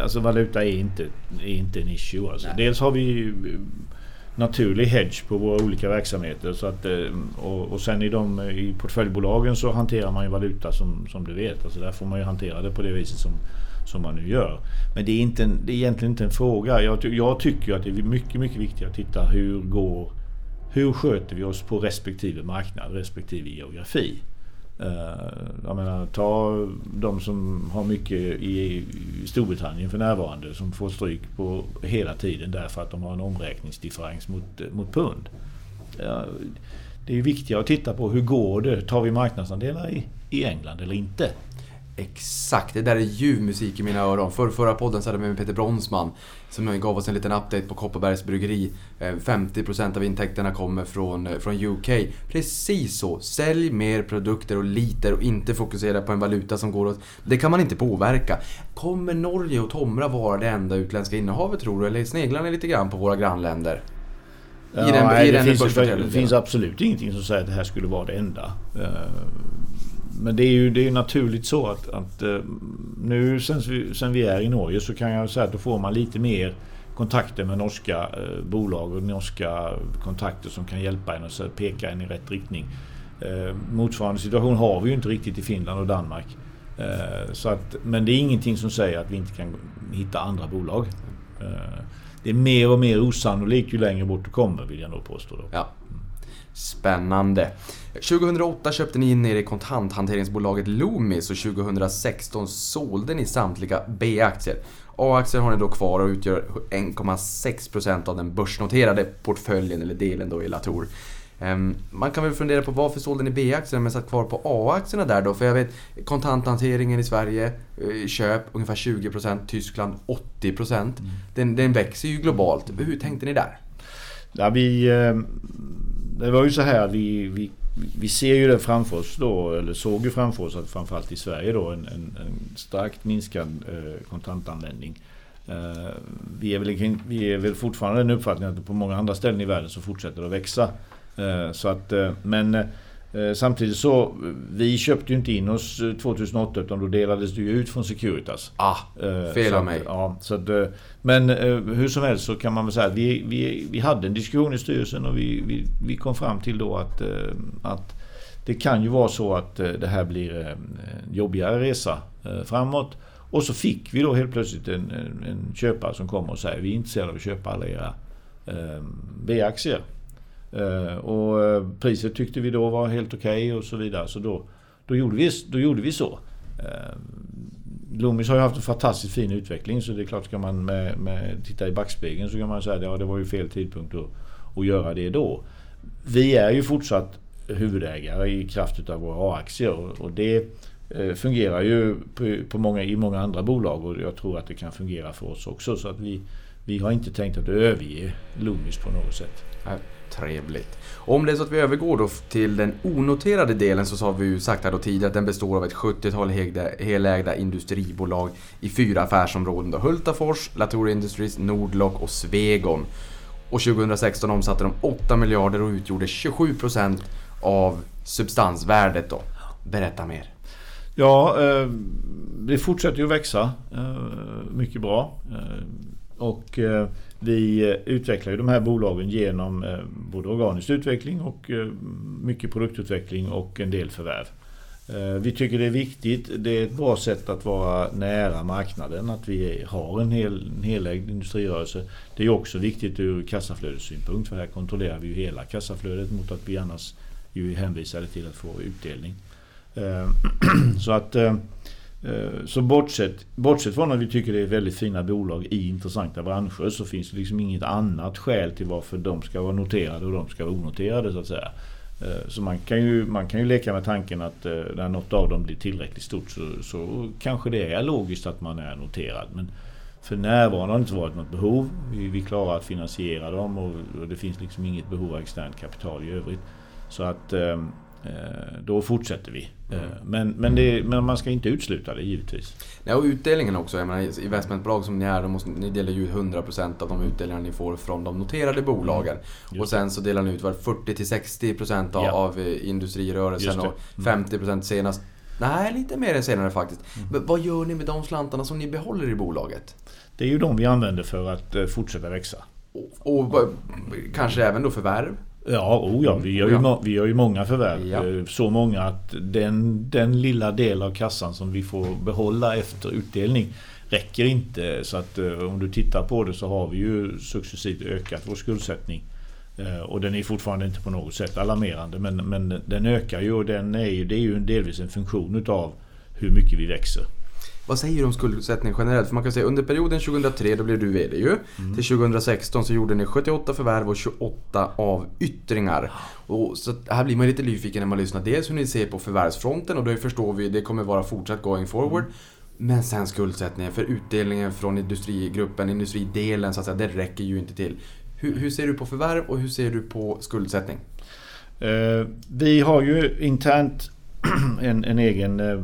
Alltså valuta är inte, är inte en issue. Alltså. Nej. Dels har vi ju naturlig hedge på våra olika verksamheter. Så att, eh, och, och sen i, de, i portföljbolagen så hanterar man ju valuta som, som du vet. Alltså där får man ju hantera det på det viset som, som man nu gör. Men det är, inte en, det är egentligen inte en fråga. Jag, jag tycker att det är mycket, mycket viktigare att titta hur går hur sköter vi oss på respektive marknad, respektive geografi? Eh, jag menar, ta de som har mycket i Storbritannien för närvarande som får stryk på hela tiden därför att de har en omräkningsdifferens mot, mot pund. Det är viktigare att titta på hur går det? Tar vi marknadsandelar i, i England eller inte? Exakt, det där är ljuv musik i mina öron. För förra podden så hade vi med Peter Bronsman som gav oss en liten update på Kopparbergs bryggeri. Eh, 50% av intäkterna kommer från, eh, från UK. Precis så, sälj mer produkter och liter och inte fokusera på en valuta som går åt... Det kan man inte påverka. Kommer Norge och Tomra vara det enda utländska innehavet tror du? Eller sneglar ni lite grann på våra grannländer? I den- nej, det, finns, det finns absolut ingenting som säger att det här skulle vara det enda. Men det är ju det är naturligt så att, att eh, nu sen vi, sen vi är i Norge så kan jag säga att då får man lite mer kontakter med norska eh, bolag och norska kontakter som kan hjälpa en och så peka en i rätt riktning. Eh, motsvarande situation har vi ju inte riktigt i Finland och Danmark. Så att, men det är ingenting som säger att vi inte kan hitta andra bolag. Det är mer och mer osannolikt ju längre bort du kommer vill jag nog påstå. Då. Ja. Spännande. 2008 köpte ni in er i kontanthanteringsbolaget Loomis och 2016 sålde ni samtliga B-aktier. A-aktier har ni då kvar och utgör 1,6% av den börsnoterade portföljen eller delen då i Latour. Ehm, Man kan väl fundera på varför sålde ni B-aktierna men satt kvar på A-aktierna där då? För jag vet kontanthanteringen i Sverige, eh, köp ungefär 20%, Tyskland 80%. Den, den växer ju globalt. Hur tänkte ni där? Ja, vi, eh, det var ju så här vi, vi, vi ser ju det framför oss då, eller såg ju framför oss att framförallt i Sverige då en, en, en starkt minskad eh, kontantanvändning. Eh, vi, är väl, vi är väl fortfarande den uppfattningen att på många andra ställen i världen så fortsätter det att växa. Eh, så att, eh, men eh, samtidigt så, vi köpte ju inte in oss eh, 2008 utan då delades det ju ut från Securitas. Ah, Eh, fel av mig. Ja, så att, eh, men eh, hur som helst så kan man väl säga att vi, vi, vi hade en diskussion i styrelsen och vi, vi, vi kom fram till då att, eh, att det kan ju vara så att eh, det här blir eh, en jobbigare resa eh, framåt. Och så fick vi då helt plötsligt en, en, en köpare som kommer och säger vi är intresserade av att köpa alla era eh, B-aktier. Eh, och eh, priset tyckte vi då var helt okej och så vidare. Så då, då, gjorde, vi, då gjorde vi så. Eh, Loomis har ju haft en fantastiskt fin utveckling så det är klart ska man med, med, titta i backspegeln så kan man säga att ja, det var ju fel tidpunkt att, att göra det då. Vi är ju fortsatt huvudägare i kraft av våra A-aktier och, det fungerar ju på, på många, i många andra bolag och jag tror att det kan fungera för oss också. Så att vi, vi har inte tänkt att överge Loomis på något sätt. Nej. Trevligt. Om det är så att vi övergår då till den onoterade delen så har vi ju sagt här då tidigare att den består av ett 70-tal helägda industribolag i fyra affärsområden. Då Hultafors, Latour Industries, Nordlock och Svegon. Och 2016 omsatte de 8 miljarder och utgjorde 27% av substansvärdet då. Berätta mer. Ja, eh, det fortsätter ju att växa eh, mycket bra. Eh, och vi eh, utvecklar ju de här bolagen genom eh, både organisk utveckling och eh, mycket produktutveckling och en del förvärv. Vi tycker det är viktigt. Det är ett bra sätt att vara nära marknaden. Att vi har en, hel, en helägd industrirörelse. Det är också viktigt ur kassaflödessynpunkt. För här kontrollerar vi ju hela kassaflödet mot att vi annars ju är hänvisade till att få utdelning. Så att Eh, så bortsett, bortsett från att vi tycker det är väldigt fina bolag i intressanta branscher så finns det liksom inget annat skäl till varför de ska vara noterade och de ska vara onoterade så att säga. Eh, så man kan, ju, man kan ju leka med tanken att eh, när något av dem blir tillräckligt stort så, så kanske det är logiskt att man är noterad. Men för närvarande har det inte varit något behov. Vi, vi klarar att finansiera dem och, och det finns liksom inget behov av externt kapital i övrigt. Så att, Eh, då fortsätter vi. Eh, men, men, det, men man ska inte utesluta det givetvis. Ja, och utdelningen också. Jag menar, investmentbolag som ni är, måste, ni delar ju ut 100% av de utdelningar ni får från de noterade bolagen. Mm. och sen så delar ni ut var 40-60% av, Ja. av eh, industrirörelsen och 50% senast. Nej, lite mer än senare faktiskt. Mm. Men vad gör ni med de slantarna som ni behåller i bolaget? Det är ju de vi använder för att eh, fortsätta växa. Och, och kanske även då förvärv? Ja, oh ja, vi gör ju, Ja. vi gör ju många förvärv. Ja. Eh, Så många att den, den lilla del av kassan som vi får behålla efter utdelning räcker inte. Så att eh, om du tittar på det så har vi ju successivt ökat vår skuldsättning. Eh, Och den är fortfarande inte på något sätt alarmerande men, men den ökar ju och den är ju, det är ju delvis en funktion utav hur mycket vi växer. Vad säger du om skuldsättning generellt? För man kan säga under perioden 2003, då blev du VD ju. Mm. Till 2016 så gjorde ni 78 förvärv och 28 avyttringar. Och så här blir man lite nyfiken när man lyssnar. Dels hur ni ser på förvärvsfronten och då förstår vi det kommer vara fortsatt going forward. Mm. Men sen skuldsättningen, för utdelningen från industrigruppen, industridelen så att säga, det räcker ju inte till. Hur, hur ser du på förvärv och hur ser du på skuldsättning? Eh, Vi har ju internt en, en egen eh,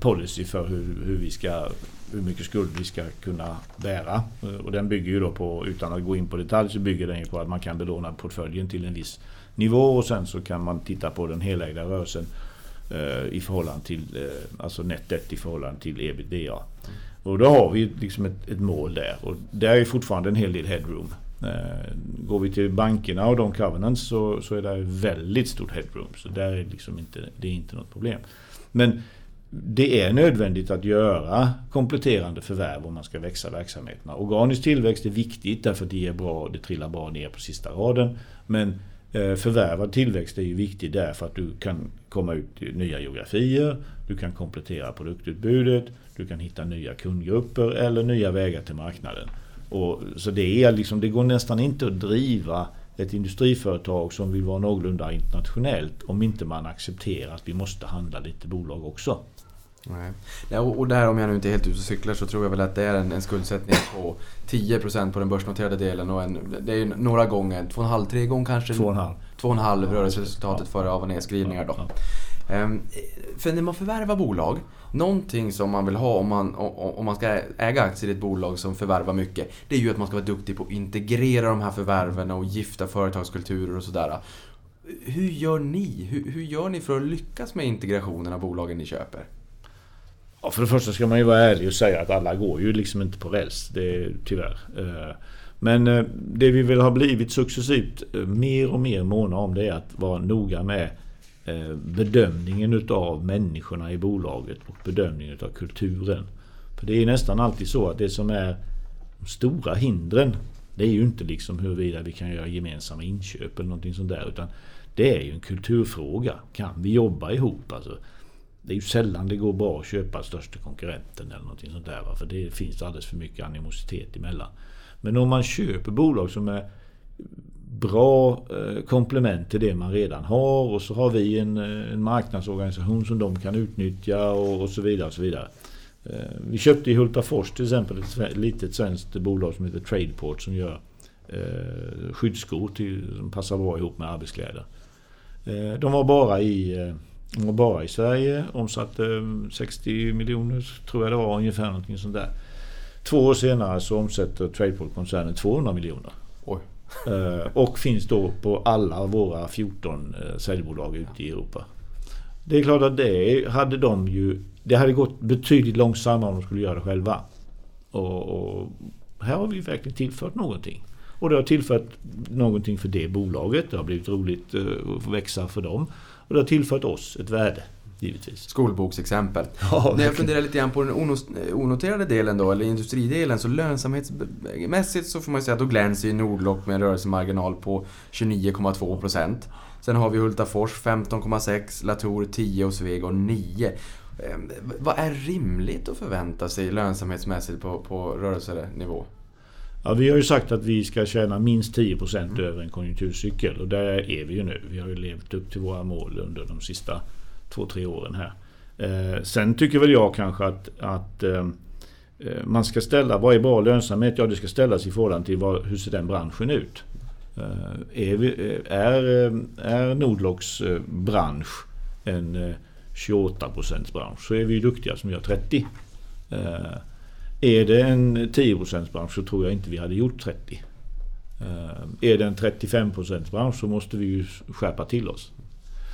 policy för hur, hur, vi ska, hur mycket skuld vi ska kunna bära. Eh, och den bygger ju då på, utan att gå in på detalj, så bygger den ju på att man kan belåna portföljen till en viss nivå och sen så kan man titta på den helägda rörelsen eh, i förhållande till, eh, alltså net debt i förhållande till ebitda. Och då har vi liksom ett, ett mål där och där är fortfarande en hel del headroom. Eh, Går vi till bankerna och de covenants så, så är det väldigt stort headroom. Så där är liksom inte, det är inte något problem. Men det är nödvändigt att göra kompletterande förvärv om man ska växa verksamheterna. Organisk tillväxt är viktigt därför att det är bra, det trillar bra ner på sista raden. Men eh, förvärvad tillväxt är ju viktig därför att du kan komma ut i nya geografier, du kan komplettera produktutbudet, du kan hitta nya kundgrupper eller nya vägar till marknaden. Och, så det, är liksom, det går nästan inte att driva ett industriföretag som vill vara någorlunda internationellt om inte man accepterar att vi måste handla lite bolag också. Nej. Och, där om jag nu inte är helt ute och cyklar så tror jag väl att det är en, en skuldsättning på 10% på den börsnoterade delen och en, det är ju några gånger, 2,5-3 gånger kanske? Två och en halv. 2,5 rörelseresultatet före av och nedskrivningar då. Ja. Ehm, För när man förvärvar bolag, någonting som man vill ha om man, om man ska äga aktier i ett bolag som förvärvar mycket, det är ju att man ska vara duktig på att integrera de här förvärven och gifta företagskulturer och sådär. Hur gör ni? Hur, hur gör ni för att lyckas med integrationen av bolagen ni köper? Ja, för det första ska man ju vara ärlig och säga att alla går ju liksom inte på räls. Det är tyvärr. Eh, men eh, det vi väl har blivit successivt eh, mer och mer måna om det är att vara noga med Eh, bedömningen utav människorna i bolaget och bedömningen utav kulturen. För det är nästan alltid så att det som är de stora hindren det är ju inte liksom huruvida vi kan göra gemensamma inköp eller någonting sånt där. Utan det är ju en kulturfråga. Kan vi jobba ihop? Alltså, det är ju sällan det går bra att köpa största konkurrenten eller någonting sånt där. va? För det finns alldeles för mycket animositet emellan. Men om man köper bolag som är bra eh, komplement till det man redan har och så har vi en, eh, en marknadsorganisation som de kan utnyttja och, och så vidare. Och så vidare. Eh, vi köpte i Hultafors till exempel ett litet svenskt bolag som heter Tradeport som gör eh, skyddsskor till, som passar bra ihop med arbetskläder. Eh, De var bara i, de var bara i Sverige, omsatte eh, 60 miljoner tror jag det var ungefär någonting sånt där. Två år senare så omsätter Tradeport-koncernen 200 miljoner. Eh, och finns då på alla våra 14 eh, säljbolag ute i Europa. Det är klart att det hade de ju... Det hade gått betydligt långsammare om de skulle göra det själva. Och, och här har vi verkligen tillfört någonting. Och det har tillfört någonting för det bolaget. Det har blivit roligt eh, att få växa för dem. Och det har tillfört oss ett värde, givetvis. Skolboksexempel. Ja, När jag funderar lite grann på den onoterade delen då, eller industridelen, så lönsamhetsmässigt så får man säga att då glänser ju Nordlock med en rörelsemarginal på 29,2%. Sen har vi Hultafors 15,6, Latour 10 och Swegon 9. Eh, Vad är rimligt att förvänta sig lönsamhetsmässigt på, på rörelsenivå? Ja, vi har ju sagt att vi ska tjäna minst 10% över en konjunkturcykel och där är vi ju nu. Vi har ju levt upp till våra mål under de sista två, tre åren här. Eh, sen tycker väl jag kanske att, att eh, eh, man ska ställa, vad är bra lönsamhet? Ja, det ska ställas i förhållande till vad, hur ser den branschen ut? Eh, är, vi, eh, är, eh, är Nordlocks bransch en eh, 28 bransch så är vi ju duktiga som gör 30. Eh, är det en 10 procents bransch så tror jag inte vi hade gjort 30. Eh, är det en 35 procents bransch så måste vi ju skärpa till oss.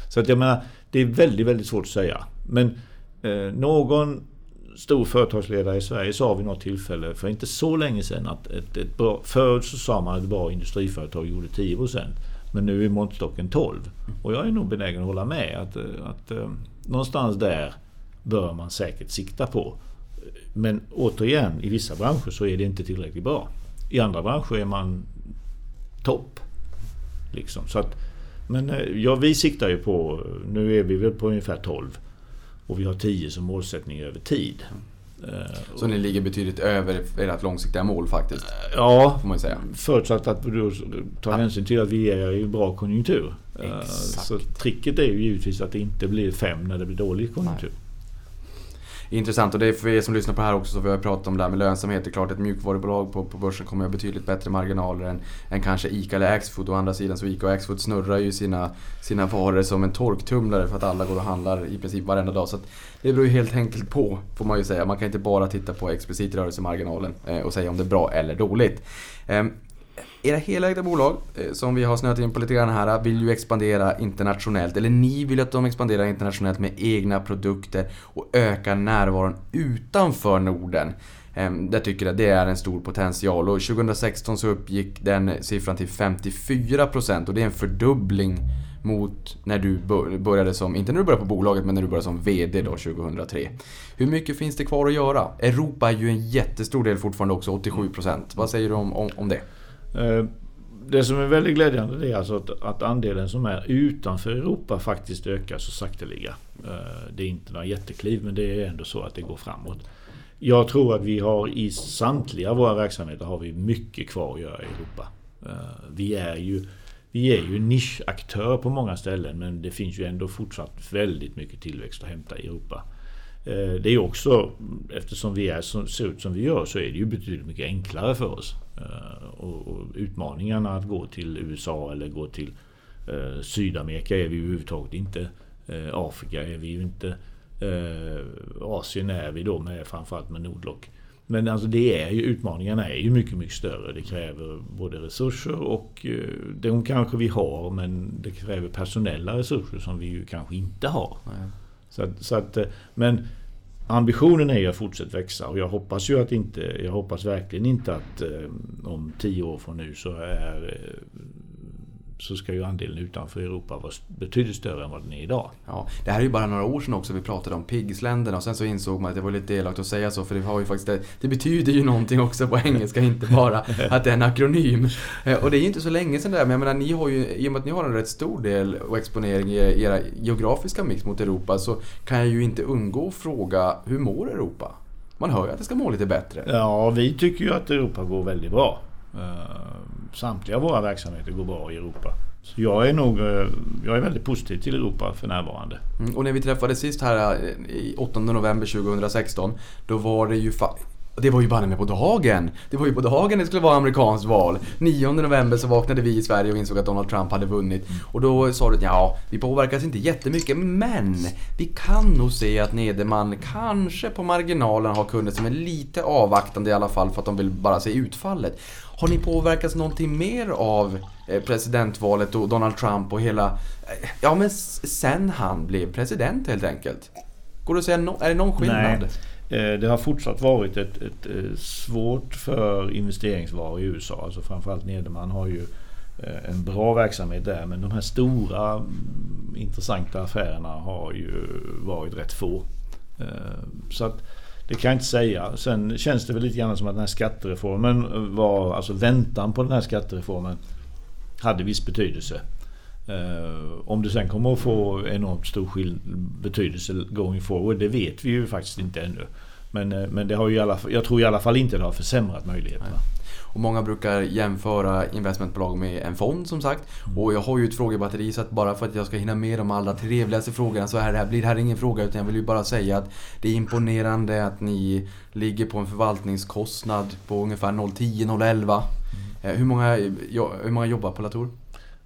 Så att jag menar, det är väldigt, väldigt svårt att säga. Men eh, någon stor företagsledare i Sverige sa vid något tillfälle för inte så länge sedan att ett, ett bra, förut så sa man att ett bra industriföretag gjorde 10 Men nu är måttstocken 12. Och jag är nog benägen att hålla med. Att, eh, att eh, någonstans där bör man säkert sikta på. Men återigen, i vissa branscher så är det inte tillräckligt bra. I andra branscher är man topp. Liksom. Så att, men eh, ja, vi siktar ju på, nu är vi väl på ungefär 12. Och vi har 10 som målsättning över tid. Så ni ligger betydligt över ert långsiktiga mål faktiskt? Ja, får man säga. förutsatt att du tar hänsyn till att vi är i bra konjunktur. Exakt. Så tricket är ju givetvis att det inte blir 5 när det blir dålig konjunktur. Intressant och det är för er som lyssnar på det här också så vi har pratat om det här med lönsamhet. Det är klart ett mjukvarubolag på, på börsen kommer ha betydligt bättre marginaler än, än kanske ICA eller Axfood. Å andra sidan så ICA och Axfood snurrar ju sina, sina varor som en torktumlare för att alla går och handlar i princip varenda dag. Så att det beror ju helt enkelt på, får man ju säga. Man kan inte bara titta på explicit rörelsemarginalen eh, och säga om det är bra eller dåligt. Ehm, era helägda bolag, eh, som vi har snöat in på lite grann här, vill ju expandera internationellt. Eller ni vill att de expanderar internationellt med egna produkter och ökar närvaron utanför Norden. Ehm, jag tycker jag det är en stor potential och 2016 så uppgick den siffran till 54% och det är en fördubbling mot när du började som, inte när du började på bolaget, men när du började som VD då 2003. Hur mycket finns det kvar att göra? Europa är ju en jättestor del fortfarande också, 87%. Vad säger du om, om, om det? Eh, det som är väldigt glädjande det är alltså att, att andelen som är utanför Europa faktiskt ökar så sakteliga. Eh, det är inte några jättekliv men det är ändå så att det går framåt. Jag tror att vi har i samtliga våra verksamheter har vi mycket kvar att göra i Europa. Eh, vi är ju, vi är ju en nischaktör på många ställen men det finns ju ändå fortsatt väldigt mycket tillväxt att hämta i Europa. Eh, det är också, eftersom vi är ser ut som vi gör, så är det ju betydligt mycket enklare för oss. Eh, och, och utmaningarna att gå till USA eller gå till eh, Sydamerika är vi ju överhuvudtaget inte. Eh, Afrika är vi ju inte. Eh, Asien är vi då med framförallt med Nordlock. Men alltså det är ju, utmaningarna är ju mycket, mycket större. Det kräver både resurser och eh, de kanske vi har men det kräver personella resurser som vi ju kanske inte har. Så att, så att, eh, men ambitionen är ju att fortsätta växa. Och jag hoppas ju att inte, jag hoppas verkligen inte att eh, om tio år från nu så är eh, så ska ju andelen utanför Europa vara betydligt större än vad den är idag. Ja, det här är ju bara några år sedan också vi pratade om pigsländerna och sen så insåg man att det var lite elakt att säga så för det har ju faktiskt det, det betyder ju någonting också på engelska, inte bara att det är en akronym. Eh, Och det är ju inte så länge sedan det där, men jag menar ni har ju, i och med att ni har en rätt stor del och exponering i era geografiska mix mot Europa så kan jag ju inte undgå att fråga, hur mår Europa? Man hör ju att det ska må lite bättre. Ja, vi tycker ju att Europa går väldigt bra. Samtliga våra verksamheter går bra i Europa. Så jag är nog eh, jag är väldigt positiv till Europa för närvarande. Mm, Och när vi träffades sist här eh, i 8 november 2016 Då var det ju fa- det var ju banne med på dagen! Det var ju på dagen det skulle vara amerikanskt val. 9 november så vaknade vi i Sverige och insåg att Donald Trump hade vunnit. Och då sa du att ja, vi påverkas inte jättemycket men vi kan nog se att Nederman kanske på marginalen har kunder som är lite avvaktande i alla fall för att de vill bara se utfallet. Har ni påverkats någonting mer av eh, presidentvalet och Donald Trump och hela... eh, Ja men sen han blev president helt enkelt. Går det att säga no- är det någon skillnad? Nej. Eh, det har fortsatt varit ett, ett eh, svårt för investeringsvaror i USA. Alltså framförallt Nederman har ju eh, en bra verksamhet där men de här stora mm, intressanta affärerna har ju varit rätt få. Så att det kan jag inte säga. Sen känns det väl lite grann som att den här skattereformen var, alltså väntan på den här skattereformen hade viss betydelse. Eh, om det sen kommer att få enormt stor skill- betydelse going forward, det vet vi ju faktiskt inte ännu. Men, eh, men det har ju i alla fall, jag tror i alla fall inte det har försämrat möjligheterna. Och många brukar jämföra investmentbolag med en fond som sagt. Och jag har ju ett frågebatteri så att bara för att jag ska hinna med de allra trevligaste frågorna så här, det här blir det här ingen fråga utan jag vill ju bara säga att det är imponerande att ni ligger på en förvaltningskostnad på ungefär 010-011. Eh, Hur många, hur många jobbar på Latour?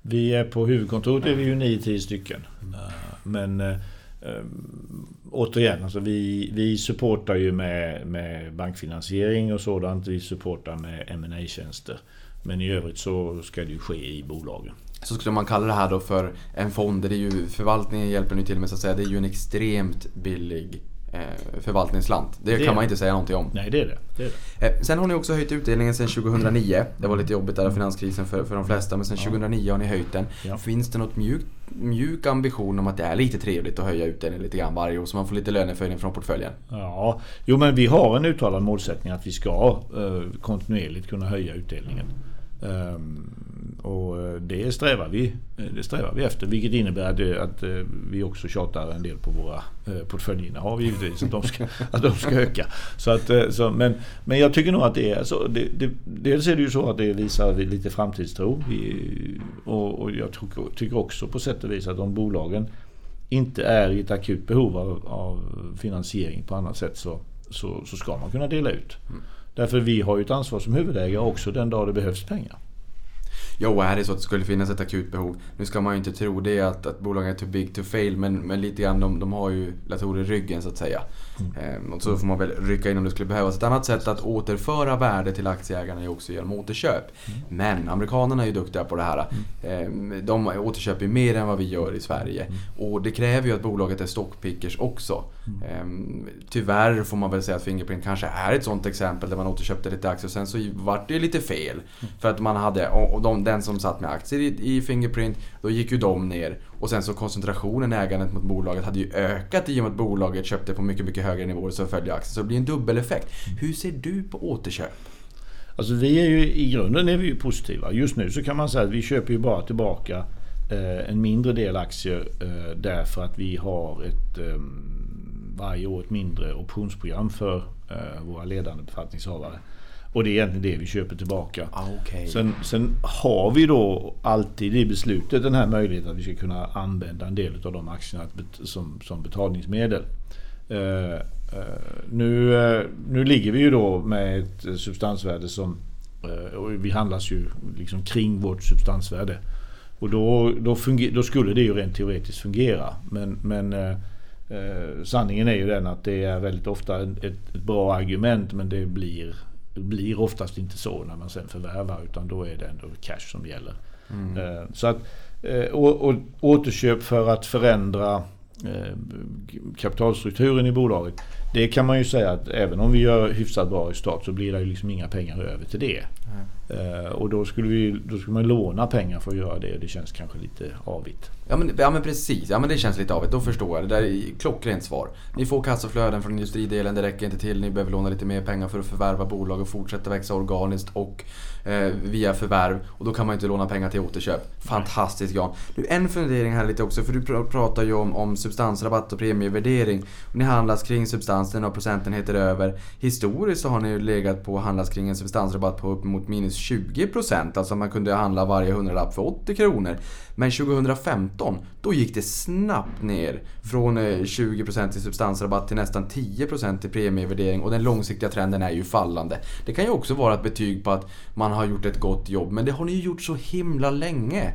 Vi är på huvudkontoret är vi ju 9-10 stycken. Eh, Men eh, eh, återigen, alltså vi, vi supportar ju med, med bankfinansiering och sådant. Vi supportar med ma tjänster Men i övrigt så ska det ju ske i bolagen. Så skulle man kalla det här då för en fond. Det är ju, förvaltningen hjälper nu till med så att säga. Det är ju en extremt billig förvaltningsslant. Det, Det kan man inte säga någonting om. Nej, det är det. det, är det. Eh, sen har ni också höjt utdelningen sedan 2009. Det var lite jobbigt där finanskrisen för, för de flesta. Men sen 2009 har ni höjt den. Ja. Finns det något mjukt, mjuk ambition om att det är lite trevligt att höja utdelningen lite grann varje år så man får lite löneförhöjning från portföljen? Ja, jo men vi har en uttalad målsättning att vi ska eh, kontinuerligt kunna höja utdelningen. Och eh, det strävar, vi, eh, det strävar vi efter vilket innebär att, det- att eh, vi också tjatar en del på våra eh, portföljinnehav givetvis att de ska, att de ska öka. Så att, eh, så, men, men jag tycker nog att det är så. Det, det, dels är det ju så att det visar lite framtidstro. Vi, och, och jag tycker också på sätt och vis att om bolagen inte är i ett akut behov av, av finansiering på annat sätt så, så, så ska man kunna dela ut. Därför vi har ju ett ansvar som huvudägare också den dag det behövs pengar. Jo, är det så att det skulle finnas ett akut behov. Nu ska man ju inte tro det att, att bolagen är too big to fail, men, men lite grann de, de har ju datorer i ryggen så att säga. Ehm, och så får man väl rycka in om det skulle behövas. Ett annat sätt att återföra värde till aktieägarna är också genom återköp. Men amerikanerna är ju duktiga på det här. Ehm, de återköper ju mer än vad vi gör i Sverige. Och det kräver ju att bolaget är stockpickers också. Ehm, tyvärr får man väl säga att Fingerprint kanske är ett sånt exempel där man återköpte lite aktier och sen så vart det lite fel. För att man hade, och de, den som satt med aktier i, i Fingerprint, då gick ju de ner. Och sen så koncentrationen i ägandet mot bolaget hade ju ökat i och med att bolaget köpte på mycket, mycket högre nivåer som följer aktien. Så det blir en dubbeleffekt. Hur ser du på återköp? Alltså vi är ju i grunden är vi ju positiva. Just nu så kan man säga att vi köper ju bara tillbaka eh, en mindre del aktier eh, därför att vi har ett eh, varje år ett mindre optionsprogram för eh, våra ledande befattningshavare. Och det är egentligen det vi köper tillbaka. Ah, okej. Sen, sen har vi då alltid i beslutet den här möjligheten att vi ska kunna använda en del av de aktierna som, som betalningsmedel. Eh, nu, eh, nu ligger vi ju då med ett substansvärde som vi handlas ju liksom kring vårt substansvärde. Och då, då, funger, då skulle det ju rent teoretiskt fungera. Men, men sanningen är ju den att det är väldigt ofta ett, ett bra argument men det blir, det blir oftast inte så när man sen förvärvar utan då är det ändå cash som gäller. Eh, Så att, eh, och, och återköp för att förändra eh, kapitalstrukturen i bolaget. Det kan man ju säga att även om vi gör hyfsat bra i start så blir det ju liksom inga pengar över till det. Eh, Och då skulle, vi, då skulle man låna pengar för att göra det och det känns kanske lite avigt. Ja men, ja men precis, ja men det känns lite av Då förstår jag. Det där är klockrent svar. Ni får kassaflöden från industridelen, det räcker inte till. Ni behöver låna lite mer pengar för att förvärva bolag och fortsätta växa organiskt och eh, via förvärv. Och då kan man inte låna pengar till återköp. Fantastiskt Jan. Du, en fundering här lite också, för du pr- pratar ju om, om substansrabatt och premievärdering. Ni handlas kring det är några procentenheter över. Historiskt så har ni ju legat på att handlas kring en substansrabatt på upp mot minus 20%. Alltså man kunde handla varje hundralapp för 80 kronor. Men 2015, då gick det snabbt ner från eh, 20% i substansrabatt till nästan 10% i premievärdering och den långsiktiga trenden är ju fallande. Det kan ju också vara ett betyg på att man har gjort ett gott jobb, men det har ni ju gjort så himla länge.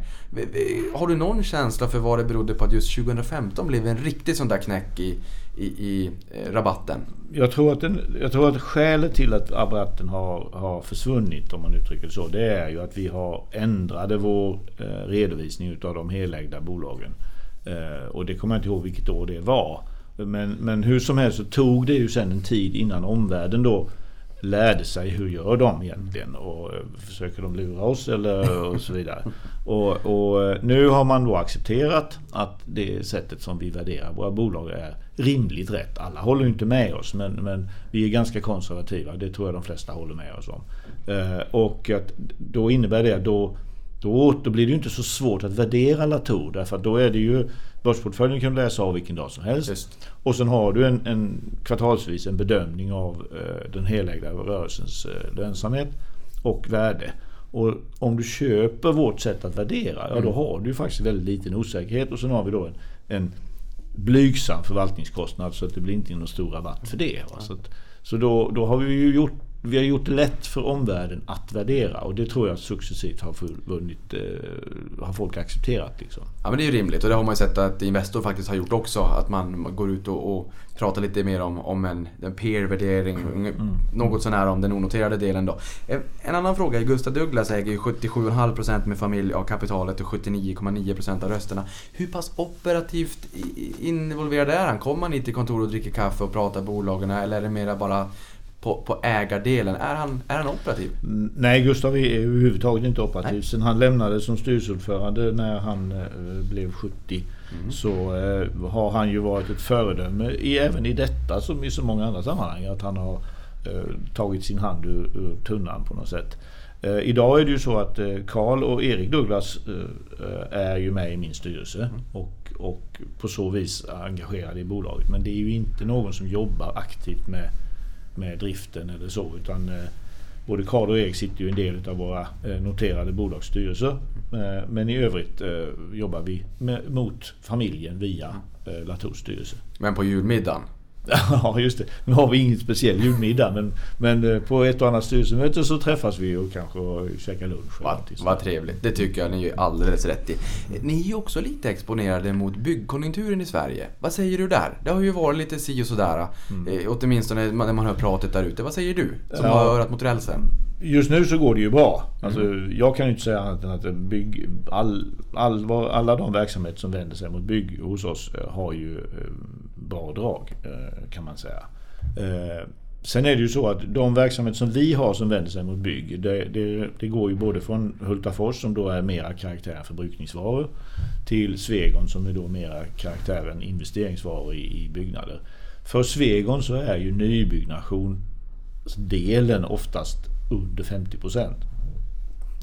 Har du någon känsla för vad det berodde på att just 2015 blev en riktig sån där knäck i, i, i eh, rabatten? Jag tror, att den, jag tror att skälet till att rabatten har, har försvunnit, om man uttrycker det så, det är ju att vi har ändrade vår eh, redovisning utav de helägda bolagen. Eh, och det kommer jag inte ihåg vilket år det var. Men, men hur som helst så tog det ju sen en tid innan omvärlden då lärde sig hur gör de egentligen och eh, försöker de lura oss eller och så vidare. Och, och eh, nu har man då accepterat att det sättet som vi värderar våra bolag är rimligt rätt. Alla håller inte med oss men, men vi är ganska konservativa. Det tror jag de flesta håller med oss om. Eh, och att då innebär det att då då, då blir det ju inte så svårt att värdera Latour därför att då är det ju Börsportföljen kan du läsa av vilken dag som helst. Just. Och sen har du en, en kvartalsvis en bedömning av eh, den helägda rörelsens eh, lönsamhet och värde. Och om du köper vårt sätt att värdera, ja då har du faktiskt väldigt liten osäkerhet och sen har vi då en, en blygsam förvaltningskostnad så att det blir inte någon stor rabatt för det. Va? Så, att, så då, då har vi ju gjort vi har gjort det lätt för omvärlden att värdera och det tror jag successivt har, vunnit, eh, har folk accepterat. Liksom. Ja men det är ju rimligt och det har man ju sett att Investor faktiskt har gjort också. Att man går ut och, och pratar lite mer om, om en, en peer-värdering. Mm. Något sånär om den onoterade delen då. En annan fråga. Gustav Douglas äger ju 77,5% med familj av kapitalet och 79,9% av rösterna. Hur pass operativt involverad är han? Kommer man hit till kontoret och dricker kaffe och pratar bolagen eller är det mera bara på, på ägardelen. Är han, är han operativ? Mm, nej, Gustav är överhuvudtaget inte operativ. Nej. Sen han lämnade som styrelseordförande när han eh, blev 70 mm. så eh, har han ju varit ett föredöme i, även i detta som i så många andra sammanhang. Att han har eh, tagit sin hand ur, ur tunnan på något sätt. Eh, idag är det ju så att Karl och Erik Douglas är ju med i min styrelse. Mm. Och, och på så vis engagerade i bolaget. Men det är ju inte någon som jobbar aktivt med med driften eller så. Utan eh, både Karl och Erik sitter ju en del av våra eh, noterade bolagsstyrelser. Eh, men i övrigt jobbar vi mot familjen via Latours styrelse. Men på julmiddagen? Ja, just det. Nu har vi ingen speciell julmiddag men, men eh, på ett och annat styrelsemöte så träffas vi och kanske käkar lunch. Vad va trevligt. Det tycker jag ni är alldeles rätt i. Ni är ju också lite exponerade mot byggkonjunkturen i Sverige. Vad säger du där? Det har ju varit lite si och sådär. Mm. Eh, åtminstone när man hör pratet där ute. Vad säger du som ja. har örat mot rälsen? Just nu så går det ju bra. Alltså, mm. Jag kan ju inte säga annat än att bygg, all, all, alla de verksamheter som vänder sig mot bygg hos oss eh, har ju bra drag eh, kan man säga. Eh, sen är det ju så att de verksamheter som vi har som vänder sig mot bygg, det, det, det går ju både från Hultafors som då är mera karaktären förbrukningsvaror till Svegon som är då mera karaktären investeringsvaror i, i byggnader. För Svegon så är ju nybyggnationsdelen oftast under 50 procent.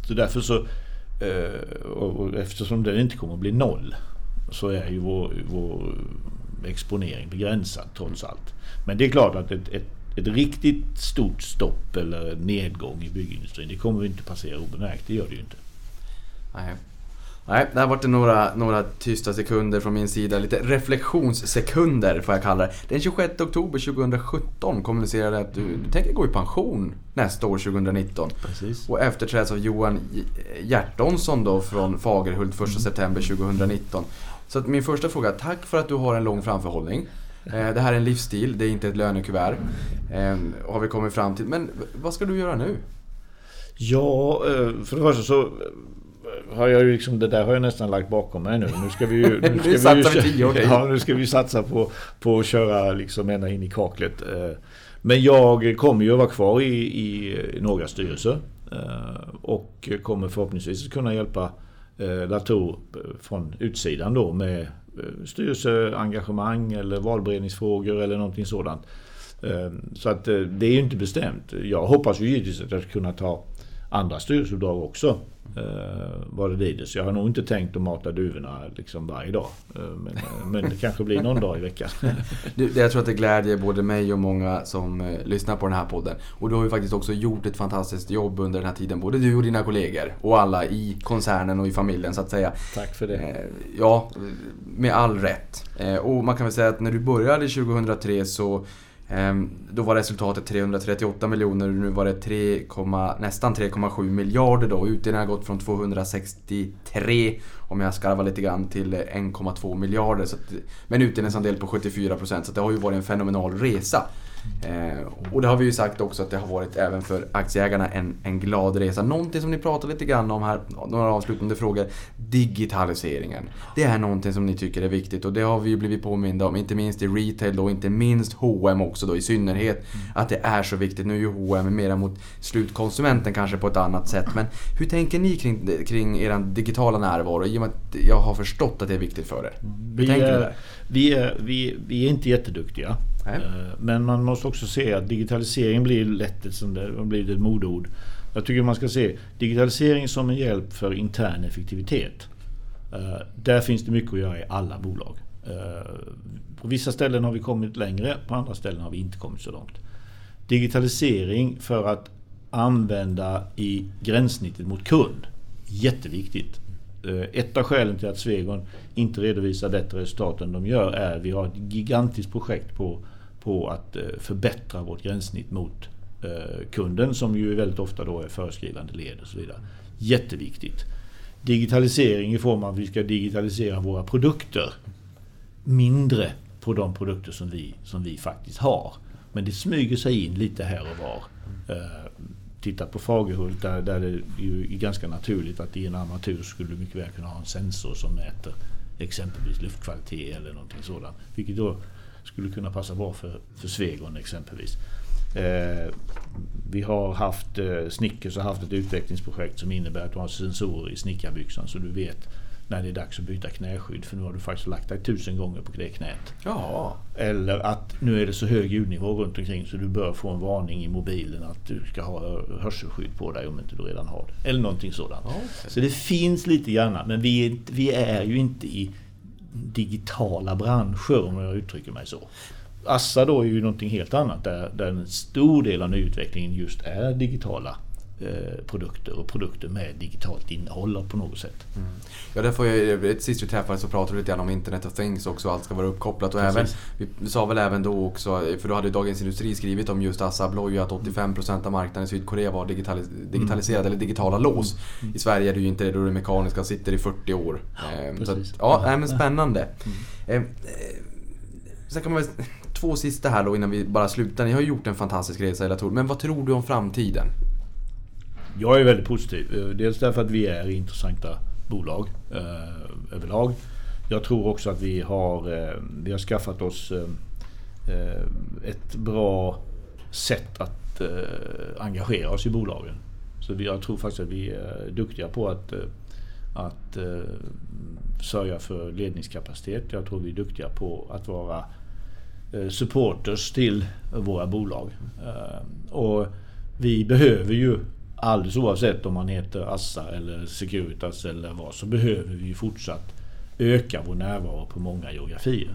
Så därför så, eh, och eftersom den inte kommer att bli noll, så är ju vår, vår exponering begränsad trots allt. Men det är klart att ett, ett, ett riktigt stort stopp eller nedgång i byggindustrin, det kommer inte passera obemärkt. Det gör det ju inte. Nej. Nej, det har varit några, några tysta sekunder från min sida. Lite reflektionssekunder får jag kalla det. Den 26 oktober 2017 kommunicerade att du, du tänker gå i pension nästa år 2019. Precis. Och efterträds av Johan Hjertonsson då från Fagerhult 1 mm. september 2019. Så min första fråga, tack för att du har en lång framförhållning. Eh, det här är en livsstil, det är inte ett lönekuvert. Eh, har vi kommit fram till. Men vad ska du göra nu? Ja, eh, för det första så har jag ju liksom, det där har jag nästan lagt bakom mig nu. Nu ska vi ju... Nu ska vi ju, tio år ja, nu ska vi satsa på, på att köra liksom ända in i kaklet. Men jag kommer ju att vara kvar i, i några styrelser. Och kommer förhoppningsvis kunna hjälpa Eh, dator eh, från utsidan då med eh, styrelseengagemang eller valberedningsfrågor eller någonting sådant. Så att det är ju inte bestämt. Jag hoppas ju givetvis att jag ska kunna ta andra styrelseuppdrag också eh, vad det lider. Så jag har nog inte tänkt att mata duvorna liksom varje dag. Eh, men, eh, men det kanske blir någon dag i veckan. Du, jag tror att det glädjer både mig och många som eh, lyssnar på den här podden. Och du har ju faktiskt också gjort ett fantastiskt jobb under den här tiden. Både du och dina kollegor och alla i koncernen och i familjen så att säga. Tack för det. Ja, med all rätt. Och man kan väl säga att när du började 2003 så Ehm, då var resultatet 338 miljoner och nu var det 3, nästan 3,7 miljarder då. Utdelningen har gått från 263, om jag skarvar lite grann, till 1,2 miljarder. Så att, med en utdelningsandel på 74 procent Så det har ju varit en fenomenal resa. Eh, och det har vi ju sagt också att det har varit även för aktieägarna en, en glad resa. Någonting som ni pratade lite grann om här, några avslutande frågor. Digitaliseringen. Det är någonting som ni tycker är viktigt och det har vi ju blivit påminda om, inte minst i retail och inte minst H&M också då i synnerhet. Mm. Att det är så viktigt. Nu är ju H&M mera mot slutkonsumenten kanske på ett annat sätt. Men hur tänker ni kring, kring er digitala närvaro? I och med att jag har förstått att det är viktigt för er. Hur vi, är, vi, är, vi, vi är inte jätteduktiga. Nej. Eh, men man måste också se att digitalisering blir lätt ett, som det, blivit ett modord. Jag tycker man ska se digitalisering som en hjälp för intern effektivitet. Eh, där finns det mycket att göra i alla bolag. Eh, på vissa ställen har vi kommit längre, på andra ställen har vi inte kommit så långt. Digitalisering för att använda i gränssnittet mot kund. Jätteviktigt. Ett av skälen till att Svegon inte redovisar bättre resultat än de gör är att vi har ett gigantiskt projekt på på att eh, förbättra vårt gränssnitt mot eh, kunden som ju väldigt ofta då är föreskrivande led och så vidare. Jätteviktigt. Digitalisering i form av att vi ska digitalisera våra produkter. Mindre på de produkter som vi, som vi faktiskt har. Men det smyger sig in lite här och var. Eh, titta på Fagerhult där, där det ju är ganska naturligt att i en armatur skulle du mycket väl kunna ha en sensor som mäter exempelvis luftkvalitet eller någonting sådant. Vilket då skulle kunna passa bra för, för Svegon exempelvis. Eh, vi har haft, eh, Snickers har haft ett utvecklingsprojekt som innebär att du har sensorer i snickarbyxan så du vet när det är dags att byta knäskydd för nu har du faktiskt lagt dig tusen gånger på det knät. Ja. Eller att nu är det så hög ljudnivå runt omkring så du bör få en varning i mobilen att du ska ha hörselskydd på dig om inte du redan har det. Eller någonting sådant. Okay. Så det finns lite grann men vi är, vi är ju inte i digitala branscher om jag uttrycker mig så. Assa då är ju någonting helt annat där, där en stor del av nyutvecklingen just är digitala produkter och produkter med digitalt innehåll på något sätt. Mm. Ja, därför jag, sist vi träffades så pratade vi lite grann om Internet of Things också, allt ska vara uppkopplat. Och även, vi sa väl även då också, för då hade Dagens Industri skrivit om just Assa Abloy att 85% av marknaden i Sydkorea var digitalis digitaliserad mm. eller digitala lås. Mm. I Sverige är det ju inte det, då är det mekaniska, sitter i 40 år. Ja, ehm, så att, ja, ja, men spännande. Mm. Eh, sen kan man väl, två sista här då innan vi bara slutar. Ni har gjort en fantastisk resa Latour, men vad tror du om framtiden? Jag är väldigt positiv. Eh, dels därför att vi är intressanta bolag eh, överlag. Jag tror också att vi har, eh, vi har skaffat oss eh, eh ett bra sätt att eh, engagera oss i bolagen. Så vi, jag tror faktiskt att vi är duktiga på att, eh, att eh, sörja för ledningskapacitet. Jag tror vi är duktiga på att vara supporters till våra bolag. Och vi behöver ju alldeles oavsett om man heter Assa eller Securitas eller vad så behöver vi fortsatt öka vår närvaro på många geografier.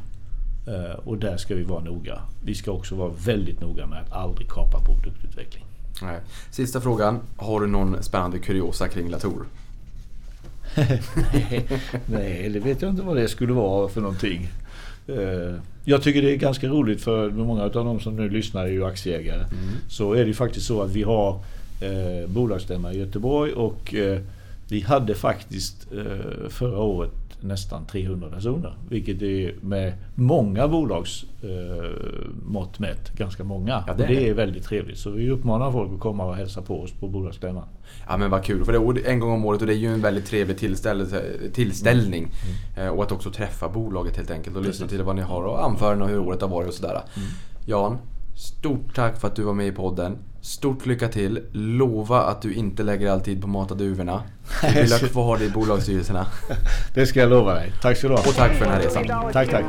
Eh, och där ska vi vara noga. Vi ska också vara väldigt noga med att aldrig kapa produktutveckling. Nej. Sista frågan. Har du någon spännande kuriosa kring Latour? Nej, det vet jag inte vad det skulle vara för någonting. Eh, jag tycker det är ganska roligt för många av de som nu lyssnar är ju aktieägare. Mm. Så är det ju faktiskt så att vi har eh, bolagsstämma i Göteborg och eh, vi hade faktiskt eh, förra året nästan 300 personer. Vilket är med många bolags eh, mått mätt ganska många. Ja, det, och det är väldigt trevligt. Så vi uppmanar folk att komma och hälsa på oss på bolagsstämman. Ja men vad kul. För det är en gång om året och det är ju en väldigt trevlig tillställning. Mm. Eh, och att också träffa bolaget helt enkelt och lyssna till vad ni har och anföra hur året har varit och sådär. Mm. Jan, Stort tack för att du var med i podden. Stort lycka till. Lova att du inte lägger all tid på att mata duvorna. Du vill ha kvar dig i bolagsstyrelserna. Det ska jag lova dig. Tack ska du ha. Och tack för den här resan. Tack, tack.